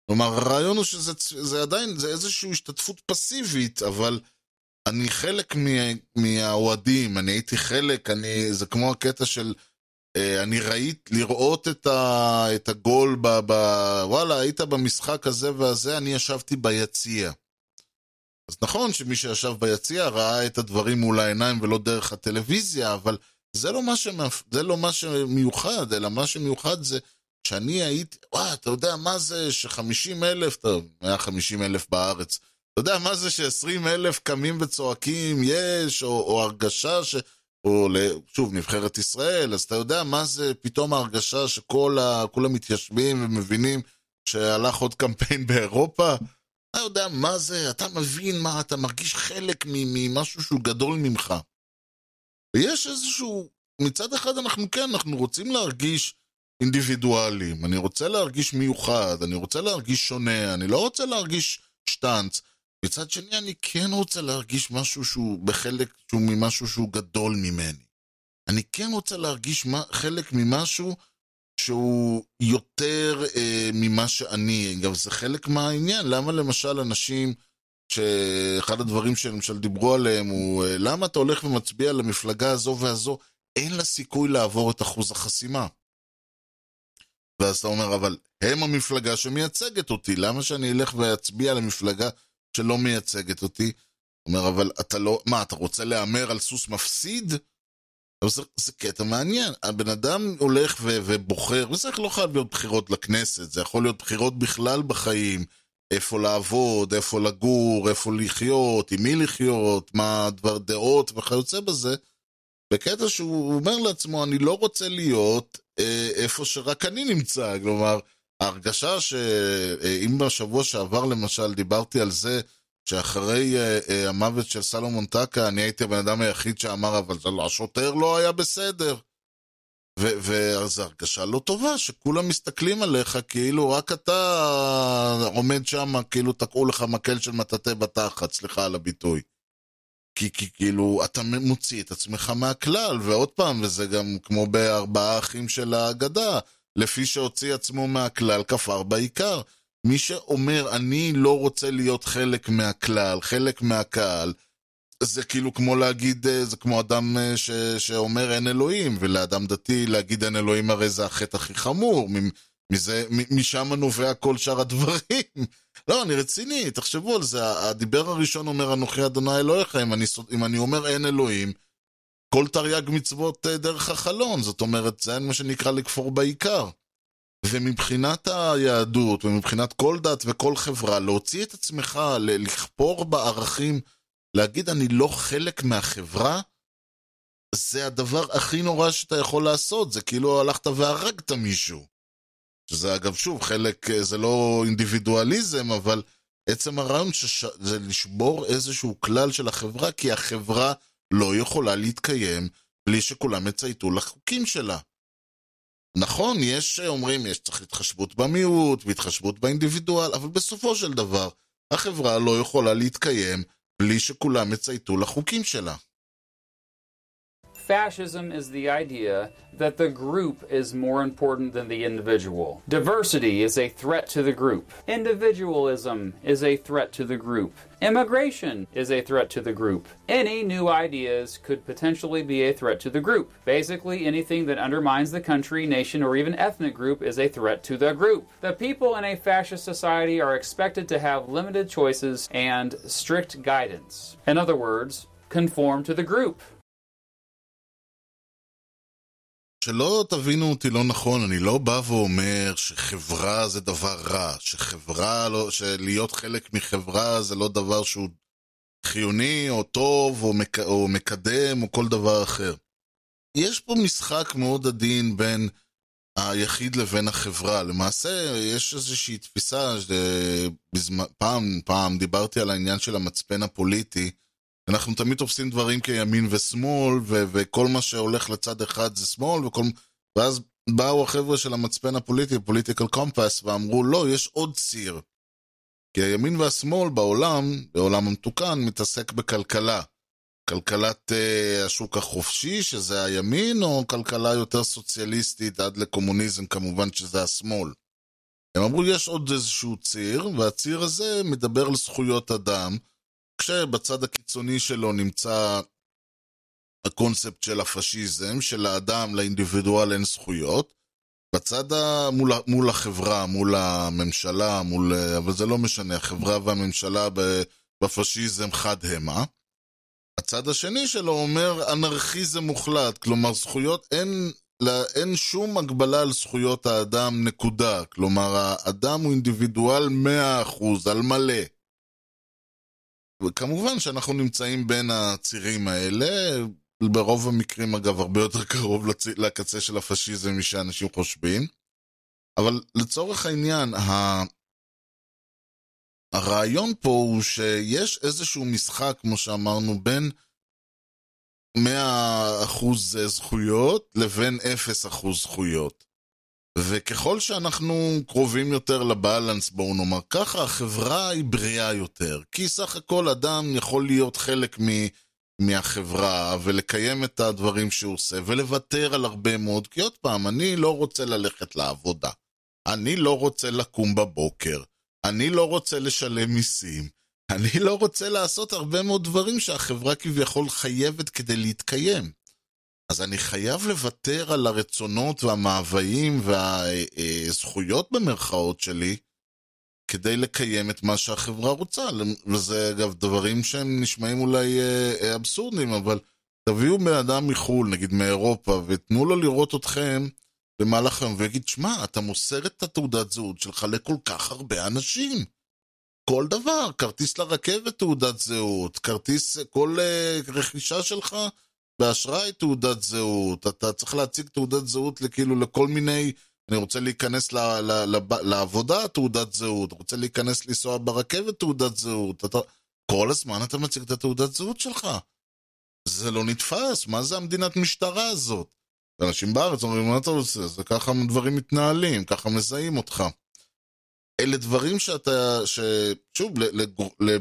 כלומר, הרעיון הוא שזה זה עדיין, זה איזושהי השתתפות פסיבית, אבל אני חלק מהאוהדים, אני הייתי חלק, אני, זה כמו הקטע של אה, אני ראית, לראות את, ה, את הגול, ב, ב, וואלה, היית במשחק הזה והזה, אני ישבתי ביציע. אז נכון שמי שישב ביציע ראה את הדברים מול העיניים ולא דרך הטלוויזיה, אבל זה לא מה, שמפ... זה לא מה שמיוחד, אלא מה שמיוחד זה שאני הייתי, וואי, אתה יודע מה זה ש-50 אלף, טוב, 150 אלף בארץ, אתה יודע מה זה ש-20 אלף קמים וצועקים יש, או, או הרגשה ש... או שוב, נבחרת ישראל, אז אתה יודע מה זה פתאום ההרגשה שכולם מתיישבים ומבינים שהלך עוד קמפיין באירופה? אתה יודע מה זה, אתה מבין מה, אתה מרגיש חלק ממשהו שהוא גדול ממך. ויש איזשהו, מצד אחד אנחנו כן, אנחנו רוצים להרגיש אינדיבידואלים, אני רוצה להרגיש מיוחד, אני רוצה להרגיש שונה, אני לא רוצה להרגיש שטאנץ. מצד שני, אני כן רוצה להרגיש משהו שהוא בחלק, שהוא ממשהו שהוא גדול ממני. אני כן רוצה להרגיש חלק ממשהו שהוא יותר אה, ממה שאני. גם זה חלק מהעניין. למה למשל אנשים, שאחד הדברים שלמשל דיברו עליהם הוא, אה, למה אתה הולך ומצביע למפלגה הזו והזו, אין לה סיכוי לעבור את אחוז החסימה. ואז אתה אומר, אבל הם המפלגה שמייצגת אותי, למה שאני אלך ואצביע למפלגה שלא מייצגת אותי. אומר, אבל אתה לא, מה, אתה רוצה להמר על סוס מפסיד? זה, זה קטע מעניין. הבן אדם הולך ו, ובוחר, וזה לא חייב להיות בחירות לכנסת, זה יכול להיות בחירות בכלל בחיים. איפה לעבוד, איפה לגור, איפה לחיות, עם מי לחיות, מה דבר דעות וכיוצא בזה. בקטע שהוא אומר לעצמו, אני לא רוצה להיות אה, איפה שרק אני נמצא. כלומר, ההרגשה שאם בשבוע שעבר למשל דיברתי על זה שאחרי uh, uh, המוות של סלומון טקה אני הייתי הבן אדם היחיד שאמר אבל לא, השוטר לא היה בסדר. ואז הרגשה לא טובה שכולם מסתכלים עליך כאילו רק אתה עומד שם כאילו תקעו לך מקל של מטאטא בתחת, סליחה על הביטוי. כי, כי כאילו אתה מוציא את עצמך מהכלל ועוד פעם וזה גם כמו בארבעה אחים של האגדה לפי שהוציא עצמו מהכלל, כפר בעיקר. מי שאומר, אני לא רוצה להיות חלק מהכלל, חלק מהקהל, זה כאילו כמו להגיד, אה, זה כמו אדם אה, ש, שאומר אין אלוהים, ולאדם דתי להגיד אין אלוהים הרי זה החטא הכי חמור, מזה, משם נובע כל שאר הדברים. לא, אני רציני, תחשבו על זה, הדיבר הראשון אומר אנוכי אדוני אלוהיך, אם אני, אם אני אומר אין אלוהים, כל תרי"ג מצוות אה, דרך החלון, זאת אומרת, זה מה שנקרא לכפור בעיקר. ומבחינת היהדות, ומבחינת כל דת וכל חברה, להוציא את עצמך, לכפור בערכים, להגיד אני לא חלק מהחברה, זה הדבר הכי נורא שאתה יכול לעשות, זה כאילו הלכת והרגת מישהו. שזה אגב, שוב, חלק, אה, זה לא אינדיבידואליזם, אבל עצם הרעיון שש... זה לשבור איזשהו כלל של החברה, כי החברה לא יכולה להתקיים בלי שכולם יצייתו לחוקים שלה. נכון, יש אומרים, יש צריך התחשבות במיעוט והתחשבות באינדיבידואל, אבל בסופו של דבר, החברה לא יכולה להתקיים בלי שכולם יצייתו לחוקים שלה. Fascism is the idea that the group is more important than the individual. Diversity is a threat to the group. Individualism is a threat to the group. Immigration is a threat to the group. Any new ideas could potentially be a threat to the group. Basically, anything that undermines the country, nation, or even ethnic group is a threat to the group. The people in a fascist society are expected to have limited choices and strict guidance. In other words, conform to the group. שלא תבינו אותי לא נכון, אני לא בא ואומר שחברה זה דבר רע, שחברה, לא, שלהיות חלק מחברה זה לא דבר שהוא חיוני או טוב או, מק, או מקדם או כל דבר אחר. יש פה משחק מאוד עדין בין היחיד לבין החברה. למעשה, יש איזושהי תפיסה, שבזמן, פעם, פעם דיברתי על העניין של המצפן הפוליטי, אנחנו תמיד תופסים דברים כימין ושמאל, ו- וכל מה שהולך לצד אחד זה שמאל, וכל... ואז באו החבר'ה של המצפן הפוליטי, פוליטיקל קומפס, ואמרו, לא, יש עוד ציר. כי הימין והשמאל בעולם, בעולם המתוקן, מתעסק בכלכלה. כלכלת uh, השוק החופשי, שזה הימין, או כלכלה יותר סוציאליסטית עד לקומוניזם, כמובן שזה השמאל. הם אמרו, יש עוד איזשהו ציר, והציר הזה מדבר על זכויות אדם, כשבצד הקיצוני שלו נמצא הקונספט של הפשיזם, של האדם לאינדיבידואל אין זכויות, בצד ה... מול, מול החברה, מול הממשלה, מול... אבל זה לא משנה, החברה והממשלה בפשיזם חד המה. הצד השני שלו אומר אנרכיזם מוחלט, כלומר זכויות, אין, אין שום הגבלה על זכויות האדם, נקודה. כלומר, האדם הוא אינדיבידואל 100%, על מלא. וכמובן שאנחנו נמצאים בין הצירים האלה, ברוב המקרים אגב הרבה יותר קרוב לצ... לקצה של הפשיזם משאנשים חושבים. אבל לצורך העניין, ה... הרעיון פה הוא שיש איזשהו משחק, כמו שאמרנו, בין 100% זכויות לבין 0% זכויות. וככל שאנחנו קרובים יותר לבלנס, בואו נאמר ככה, החברה היא בריאה יותר. כי סך הכל אדם יכול להיות חלק מ... מהחברה ולקיים את הדברים שהוא עושה ולוותר על הרבה מאוד, כי עוד פעם, אני לא רוצה ללכת לעבודה. אני לא רוצה לקום בבוקר. אני לא רוצה לשלם מיסים. אני לא רוצה לעשות הרבה מאוד דברים שהחברה כביכול חייבת כדי להתקיים. אז אני חייב לוותר על הרצונות והמאוויים והזכויות במרכאות שלי כדי לקיים את מה שהחברה רוצה. וזה אגב דברים שהם נשמעים אולי אה, אבסורדים, אבל תביאו בן אדם מחו"ל, נגיד מאירופה, ותנו לו לראות אתכם במהלך היום, ויגיד, שמע, אתה מוסר את התעודת זהות שלך לכל כך הרבה אנשים. כל דבר, כרטיס לרכבת תעודת זהות, כרטיס, כל uh, רכישה שלך באשראי תעודת זהות, אתה צריך להציג תעודת זהות כאילו לכל מיני, אני רוצה להיכנס ל, ל, ל, לעבודה תעודת זהות, רוצה להיכנס לנסוע ברכבת תעודת זהות, אתה, כל הזמן אתה מציג את התעודת זהות שלך. זה לא נתפס, מה זה המדינת משטרה הזאת? אנשים בארץ אומרים, מה אתה עושה? זה ככה דברים מתנהלים, ככה מזהים אותך. אלה דברים שאתה, ששוב,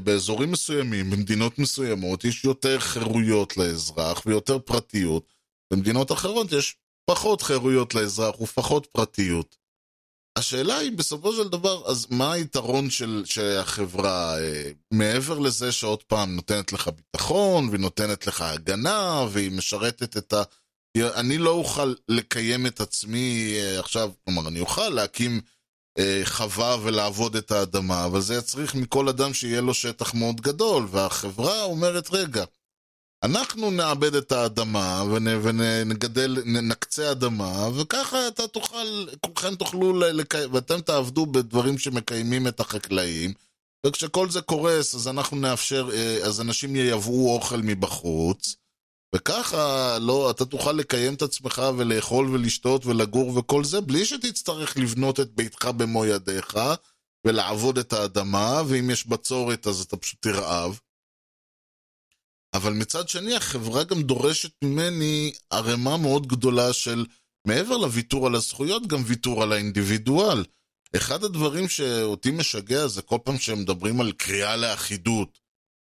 באזורים מסוימים, במדינות מסוימות, יש יותר חירויות לאזרח ויותר פרטיות. במדינות אחרות יש פחות חירויות לאזרח ופחות פרטיות. השאלה היא, בסופו של דבר, אז מה היתרון של, של החברה, אה, מעבר לזה שעוד פעם נותנת לך ביטחון, והיא נותנת לך הגנה, והיא משרתת את ה... אני לא אוכל לקיים את עצמי אה, עכשיו, כלומר, אני אוכל להקים... אה, חווה ולעבוד את האדמה, אבל זה יצריך מכל אדם שיהיה לו שטח מאוד גדול, והחברה אומרת, רגע, אנחנו נאבד את האדמה ונגדל, נקצה אדמה, וככה אתה תוכל, כולכם תוכלו, לקיים, ואתם תעבדו בדברים שמקיימים את החקלאים, וכשכל זה קורס, אז אנחנו נאפשר, אה, אז אנשים ייבאו אוכל מבחוץ, וככה לא, אתה תוכל לקיים את עצמך ולאכול ולשתות ולגור וכל זה בלי שתצטרך לבנות את ביתך במו ידיך ולעבוד את האדמה, ואם יש בצורת אז אתה פשוט תרעב. אבל מצד שני, החברה גם דורשת ממני ערימה מאוד גדולה של, מעבר לוויתור על הזכויות, גם ויתור על האינדיבידואל. אחד הדברים שאותי משגע זה כל פעם שהם מדברים על קריאה לאחידות.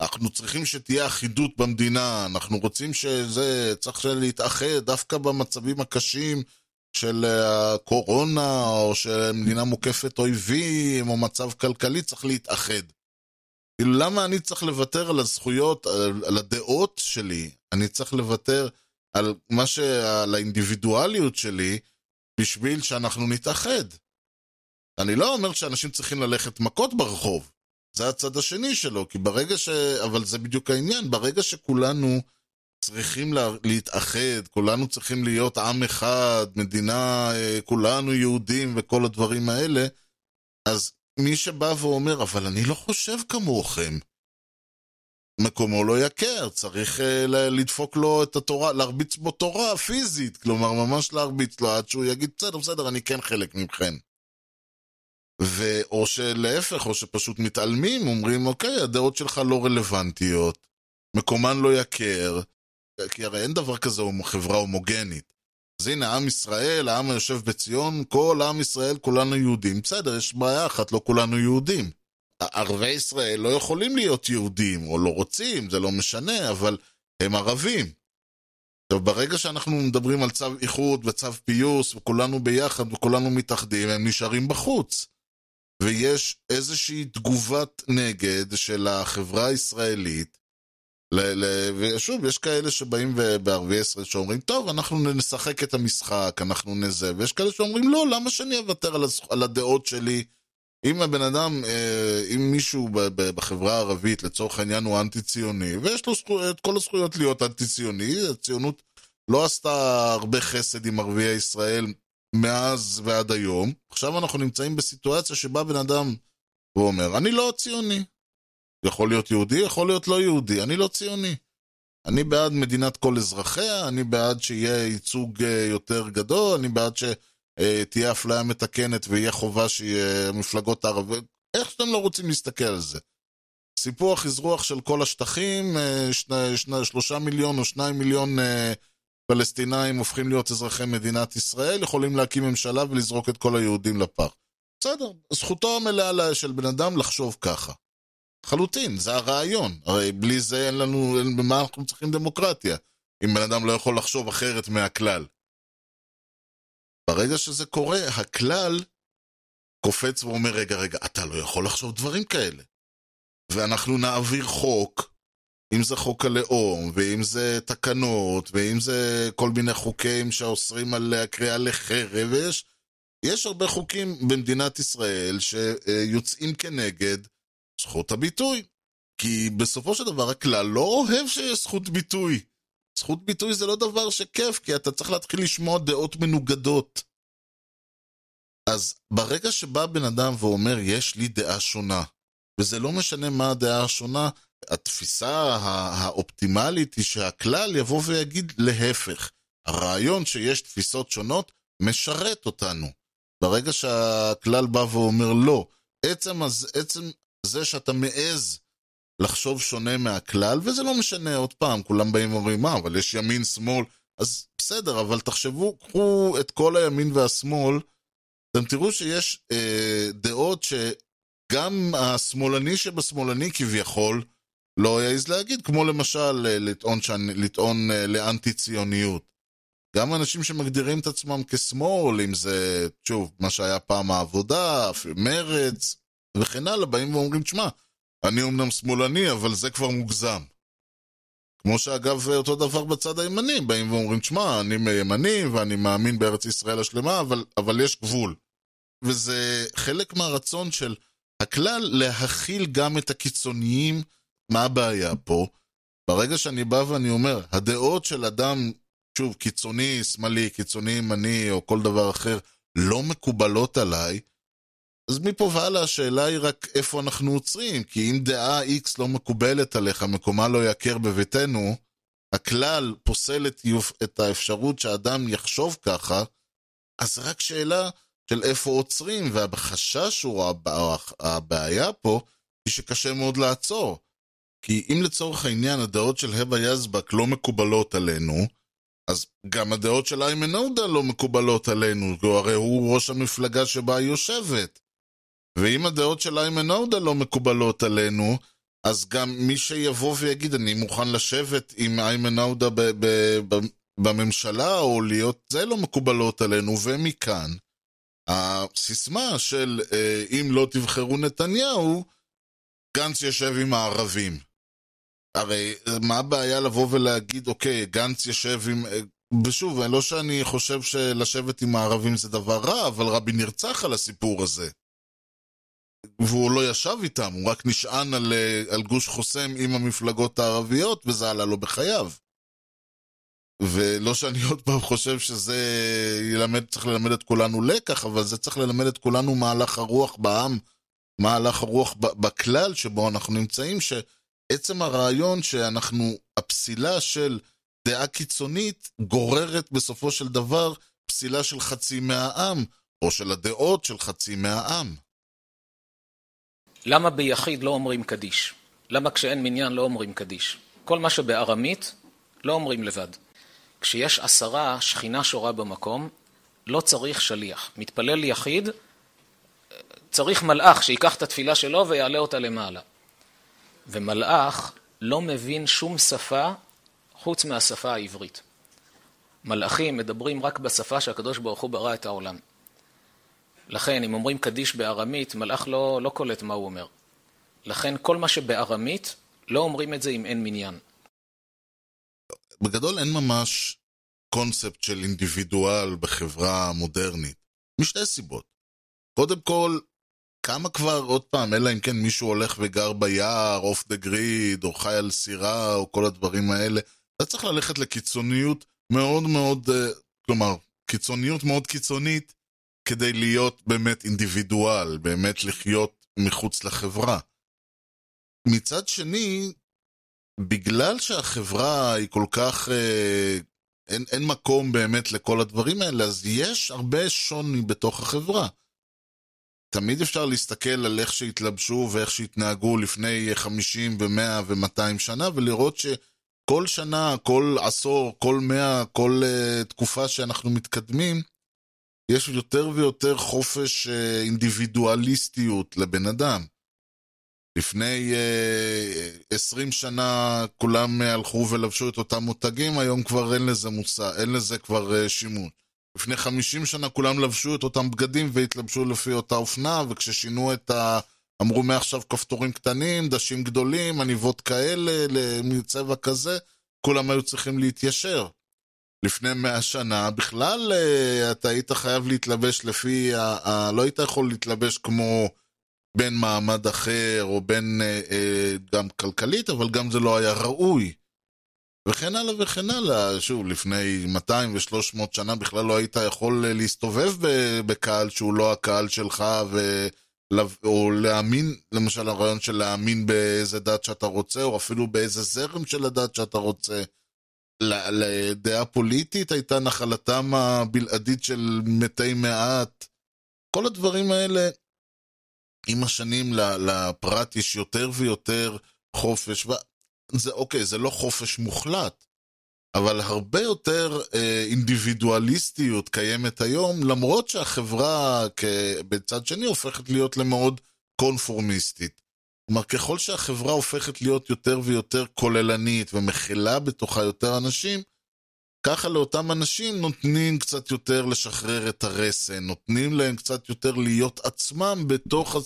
אנחנו צריכים שתהיה אחידות במדינה, אנחנו רוצים שזה, צריך להתאחד דווקא במצבים הקשים של הקורונה, או שמדינה מוקפת אויבים, או מצב כלכלי, צריך להתאחד. כאילו, למה אני צריך לוותר על הזכויות, על, על הדעות שלי? אני צריך לוותר על מה ש... על האינדיבידואליות שלי, בשביל שאנחנו נתאחד. אני לא אומר שאנשים צריכים ללכת מכות ברחוב. זה הצד השני שלו, כי ברגע ש... אבל זה בדיוק העניין, ברגע שכולנו צריכים לה... להתאחד, כולנו צריכים להיות עם אחד, מדינה, אה, כולנו יהודים וכל הדברים האלה, אז מי שבא ואומר, אבל אני לא חושב כמוכם, מקומו לא יכר, צריך uh, לדפוק לו את התורה, להרביץ בו תורה פיזית, כלומר ממש להרביץ לו עד שהוא יגיד, בסדר, בסדר, אני כן חלק מכם. ו... או שלהפך, או שפשוט מתעלמים, אומרים, אוקיי, הדעות שלך לא רלוונטיות, מקומן לא יכר, כי הרי אין דבר כזה חברה הומוגנית. אז הנה, עם ישראל, העם היושב בציון, כל עם ישראל, כולנו יהודים. בסדר, יש בעיה אחת, לא כולנו יהודים. ערבי ישראל לא יכולים להיות יהודים, או לא רוצים, זה לא משנה, אבל הם ערבים. עכשיו, ברגע שאנחנו מדברים על צו איחוד וצו פיוס, וכולנו ביחד וכולנו מתאחדים, הם נשארים בחוץ. ויש איזושהי תגובת נגד של החברה הישראלית, ל- ל- ושוב, יש כאלה שבאים בערביי ישראל שאומרים, טוב, אנחנו נשחק את המשחק, אנחנו נזה, ויש כאלה שאומרים, לא, למה שאני אוותר על, הזכ- על הדעות שלי? אם הבן אדם, אה, אם מישהו בחברה הערבית, לצורך העניין, הוא אנטי-ציוני, ויש לו זכו, את כל הזכויות להיות אנטי-ציוני, הציונות לא עשתה הרבה חסד עם ערביי ישראל מאז ועד היום. עכשיו אנחנו נמצאים בסיטואציה שבה בן אדם, הוא אומר, אני לא ציוני. יכול להיות יהודי, יכול להיות לא יהודי, אני לא ציוני. אני בעד מדינת כל אזרחיה, אני בעד שיהיה ייצוג אה, יותר גדול, אני בעד שתהיה אפליה מתקנת ויהיה חובה שיהיה מפלגות ערביות, איך שאתם לא רוצים להסתכל על זה. סיפוח אזרוח של כל השטחים, אה, שני, שני, שלושה מיליון או שניים מיליון אה, פלסטינאים הופכים להיות אזרחי מדינת ישראל, יכולים להקים ממשלה ולזרוק את כל היהודים לפח. בסדר, זכותו המלאה של בן אדם לחשוב ככה. לחלוטין, זה הרעיון. הרי בלי זה אין לנו, אין, במה אנחנו צריכים דמוקרטיה? אם בן אדם לא יכול לחשוב אחרת מהכלל. ברגע שזה קורה, הכלל קופץ ואומר, רגע, רגע, אתה לא יכול לחשוב דברים כאלה. ואנחנו נעביר חוק, אם זה חוק הלאום, ואם זה תקנות, ואם זה כל מיני חוקים שאוסרים על הקריאה לחרב, ויש יש הרבה חוקים במדינת ישראל שיוצאים כנגד זכות הביטוי. כי בסופו של דבר הכלל לא אוהב שיש זכות ביטוי. זכות ביטוי זה לא דבר שכיף, כי אתה צריך להתחיל לשמוע דעות מנוגדות. אז ברגע שבא בן אדם ואומר, יש לי דעה שונה, וזה לא משנה מה הדעה השונה, התפיסה האופטימלית היא שהכלל יבוא ויגיד להפך. הרעיון שיש תפיסות שונות משרת אותנו. ברגע שהכלל בא ואומר לא, עצם, אז, עצם זה שאתה מעז לחשוב שונה מהכלל, וזה לא משנה, עוד פעם, כולם באים ואומרים, מה, אבל יש ימין, שמאל, אז בסדר, אבל תחשבו, קחו את כל הימין והשמאל, אתם תראו שיש אה, דעות שגם השמאלני שבשמאלני כביכול לא יעז להגיד, כמו למשל אה, לטעון, שאני, לטעון אה, לאנטי-ציוניות. גם אנשים שמגדירים את עצמם כשמאל, אם זה, שוב, מה שהיה פעם העבודה, מרץ, וכן הלאה, באים ואומרים, תשמע, אני אומנם שמאלני, אבל זה כבר מוגזם. כמו שאגב, אותו דבר בצד הימני, באים ואומרים, תשמע, אני ימני ואני מאמין בארץ ישראל השלמה, אבל, אבל יש גבול. וזה חלק מהרצון של הכלל להכיל גם את הקיצוניים. מה הבעיה פה? ברגע שאני בא ואני אומר, הדעות של אדם, שוב, קיצוני, שמאלי, קיצוני, ימני, או כל דבר אחר, לא מקובלות עליי, אז מפה והלאה השאלה היא רק איפה אנחנו עוצרים, כי אם דעה X לא מקובלת עליך, מקומה לא יכר בביתנו, הכלל פוסל את, את האפשרות שאדם יחשוב ככה, אז רק שאלה של איפה עוצרים, והחשש הוא, הבעיה פה, היא שקשה מאוד לעצור. כי אם לצורך העניין הדעות של הבה יזבק לא מקובלות עלינו, אז גם הדעות של איימן עודה לא מקובלות עלינו, הרי הוא ראש המפלגה שבה היא יושבת. ואם הדעות של איימן עודה לא מקובלות עלינו, אז גם מי שיבוא ויגיד, אני מוכן לשבת עם איימן עודה ב- ב- ב- בממשלה, או להיות, זה לא מקובלות עלינו, ומכאן, הסיסמה של אה, אם לא תבחרו נתניהו, גנץ יושב עם הערבים. הרי מה הבעיה לבוא ולהגיד, אוקיי, גנץ יושב עם... ושוב, לא שאני חושב שלשבת עם הערבים זה דבר רע, אבל רבין נרצח על הסיפור הזה. והוא לא ישב איתם, הוא רק נשען על, אה, על גוש חוסם עם המפלגות הערביות, וזה עלה לו בחייו. ולא שאני עוד פעם חושב שזה ילמד, צריך ללמד את כולנו לקח, אבל זה צריך ללמד את כולנו מהלך הרוח בעם, מהלך הרוח בכלל שבו אנחנו נמצאים, שעצם הרעיון שאנחנו, הפסילה של דעה קיצונית גוררת בסופו של דבר פסילה של חצי מהעם, או של הדעות של חצי מהעם. למה ביחיד לא אומרים קדיש? למה כשאין מניין לא אומרים קדיש? כל מה שבארמית לא אומרים לבד. כשיש עשרה, שכינה שורה במקום, לא צריך שליח. מתפלל יחיד, צריך מלאך שיקח את התפילה שלו ויעלה אותה למעלה. ומלאך לא מבין שום שפה חוץ מהשפה העברית. מלאכים מדברים רק בשפה שהקדוש ברוך הוא ברא את העולם. לכן, אם אומרים קדיש בארמית, מלאך לא, לא קולט מה הוא אומר. לכן, כל מה שבארמית, לא אומרים את זה אם אין מניין. בגדול אין ממש קונספט של אינדיבידואל בחברה מודרנית. משתי סיבות. קודם כל, כמה כבר, עוד פעם, אלא אם כן מישהו הולך וגר ביער, off the grid, או חי על סירה, או כל הדברים האלה, אתה צריך ללכת לקיצוניות מאוד מאוד, אה, כלומר, קיצוניות מאוד קיצונית, כדי להיות באמת אינדיבידואל, באמת לחיות מחוץ לחברה. מצד שני, בגלל שהחברה היא כל כך... אה, אין, אין מקום באמת לכל הדברים האלה, אז יש הרבה שוני בתוך החברה. תמיד אפשר להסתכל על איך שהתלבשו ואיך שהתנהגו לפני 50 ו-100 ו-200 שנה, ולראות שכל שנה, כל עשור, כל מאה, כל uh, תקופה שאנחנו מתקדמים, יש יותר ויותר חופש uh, אינדיבידואליסטיות לבן אדם. לפני uh, 20 שנה כולם הלכו ולבשו את אותם מותגים, היום כבר אין לזה מושא, אין לזה כבר uh, שימוש. לפני 50 שנה כולם לבשו את אותם בגדים והתלבשו לפי אותה אופנה, וכששינו את ה... אמרו מעכשיו כפתורים קטנים, דשים גדולים, עניבות כאלה, מצבע כזה, כולם היו צריכים להתיישר. לפני מאה שנה, בכלל אתה היית חייב להתלבש לפי, ה... ה... לא היית יכול להתלבש כמו בן מעמד אחר, או בין גם כלכלית, אבל גם זה לא היה ראוי. וכן הלאה וכן הלאה. שוב, לפני 200 ו-300 שנה בכלל לא היית יכול להסתובב בקהל שהוא לא הקהל שלך, ו... או להאמין, למשל הרעיון של להאמין באיזה דת שאתה רוצה, או אפילו באיזה זרם של הדת שאתה רוצה. לדעה פוליטית הייתה נחלתם הבלעדית של מתי מעט. כל הדברים האלה, עם השנים לפרט יש יותר ויותר חופש, זה אוקיי, זה לא חופש מוחלט, אבל הרבה יותר אה, אינדיבידואליסטיות קיימת היום, למרות שהחברה כ... בצד שני הופכת להיות למאוד קונפורמיסטית. כלומר, ככל שהחברה הופכת להיות יותר ויותר כוללנית ומכילה בתוכה יותר אנשים, ככה לאותם אנשים נותנים קצת יותר לשחרר את הרסן, נותנים להם קצת יותר להיות עצמם בתוך,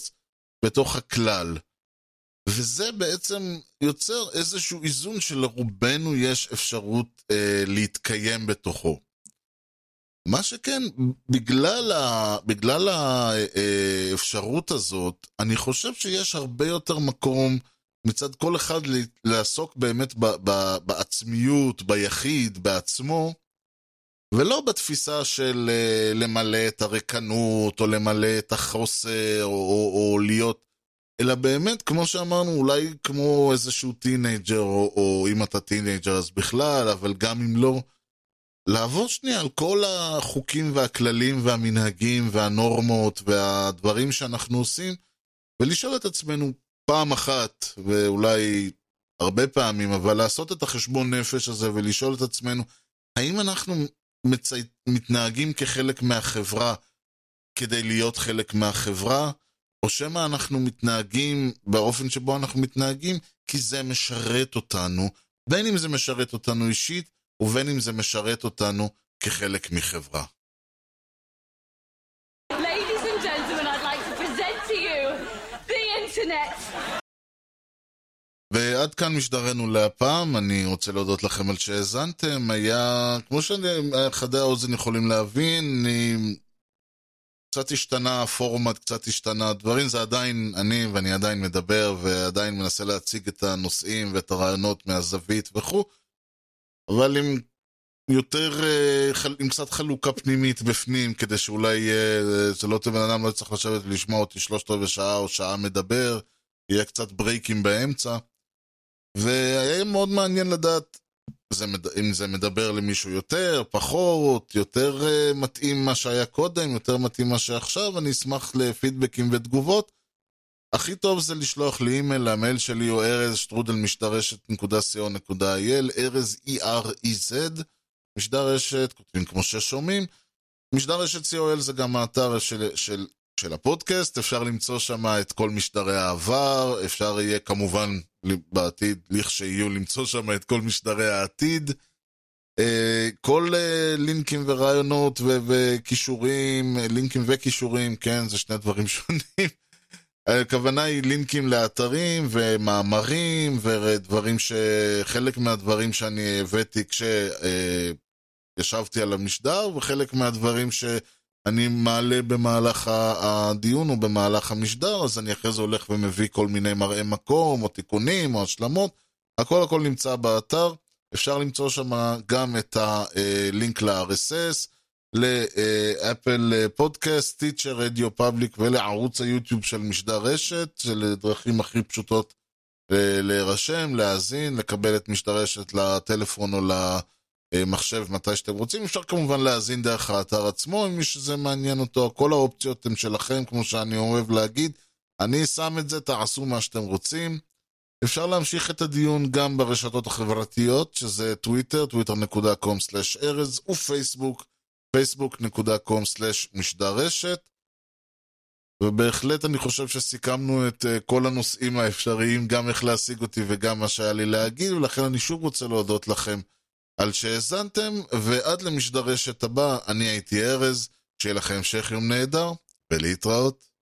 בתוך הכלל. וזה בעצם יוצר איזשהו איזון שלרובנו יש אפשרות אה, להתקיים בתוכו. מה שכן, בגלל, ה, בגלל האפשרות הזאת, אני חושב שיש הרבה יותר מקום מצד כל אחד לעסוק באמת ב, ב, בעצמיות, ביחיד, בעצמו, ולא בתפיסה של אה, למלא את הריקנות, או למלא את החוסר, או, או, או להיות אלא באמת, כמו שאמרנו, אולי כמו איזשהו teenager, או, או אם אתה teenager אז בכלל, אבל גם אם לא, לעבור שנייה על כל החוקים והכללים והמנהגים והנורמות והדברים שאנחנו עושים, ולשאול את עצמנו פעם אחת, ואולי הרבה פעמים, אבל לעשות את החשבון נפש הזה ולשאול את עצמנו, האם אנחנו מצי... מתנהגים כחלק מהחברה כדי להיות חלק מהחברה, או שמא אנחנו מתנהגים באופן שבו אנחנו מתנהגים כי זה משרת אותנו, בין אם זה משרת אותנו אישית, ובין אם זה משרת אותנו כחלק מחברה. ועד כאן משדרנו להפעם, אני רוצה להודות לכם על שהאזנתם, היה, כמו שחדי האוזן יכולים להבין, אני... קצת השתנה הפורמט, קצת השתנה הדברים, זה עדיין אני, ואני עדיין מדבר, ועדיין מנסה להציג את הנושאים ואת הרעיונות מהזווית וכו', אבל עם יותר, אה, עם קצת חלוקה פנימית בפנים, כדי שאולי יהיה, זה לא בן אדם לא יצטרך לשבת ולשמוע אותי שלושת רבעי שעה או שעה מדבר, יהיה קצת ברייקים באמצע. והיה מאוד מעניין לדעת זה, אם זה מדבר למישהו יותר, פחות, יותר uh, מתאים מה שהיה קודם, יותר מתאים מה שעכשיו, אני אשמח לפידבקים ותגובות. הכי טוב זה לשלוח לי אימייל, המייל שלי הוא ארז שטרודל משדרשת.co.il, ארז E-R-E-Z, משדרשת, כותבים כמו ששומעים. משדרשת co.il זה גם האתר של, של של הפודקאסט, אפשר למצוא שם את כל משדרי העבר, אפשר יהיה כמובן בעתיד, לכשיהיו, למצוא שם את כל משדרי העתיד. אה, כל אה, לינקים ורעיונות וכישורים, אה, לינקים וכישורים, כן, זה שני דברים שונים. הכוונה היא לינקים לאתרים ומאמרים ודברים ש... חלק מהדברים שאני הבאתי כשישבתי על המשדר וחלק מהדברים ש... אני מעלה במהלך הדיון או במהלך המשדר, אז אני אחרי זה הולך ומביא כל מיני מראי מקום, או תיקונים, או השלמות. הכל הכל נמצא באתר. אפשר למצוא שם גם את הלינק ל-RSS, לאפל פודקאסט, טיצ'ר, רדיו פאבליק ולערוץ היוטיוב של משדר רשת, של דרכים הכי פשוטות אה, להירשם, להאזין, לקבל את משדר רשת לטלפון או ל... מחשב מתי שאתם רוצים. אפשר כמובן להאזין דרך האתר עצמו, אם מי שזה מעניין אותו. כל האופציות הן שלכם, כמו שאני אוהב להגיד. אני שם את זה, תעשו מה שאתם רוצים. אפשר להמשיך את הדיון גם ברשתות החברתיות, שזה טוויטר, twitter.com/ארז, ופייסבוק, facebook.com/משדר רשת. ובהחלט אני חושב שסיכמנו את uh, כל הנושאים האפשריים, גם איך להשיג אותי וגם מה שהיה לי להגיד, ולכן אני שוב רוצה להודות לכם על שהאזנתם, ועד למשדרשת הבא, אני הייתי ארז, שיהיה לכם המשך יום נהדר, ולהתראות.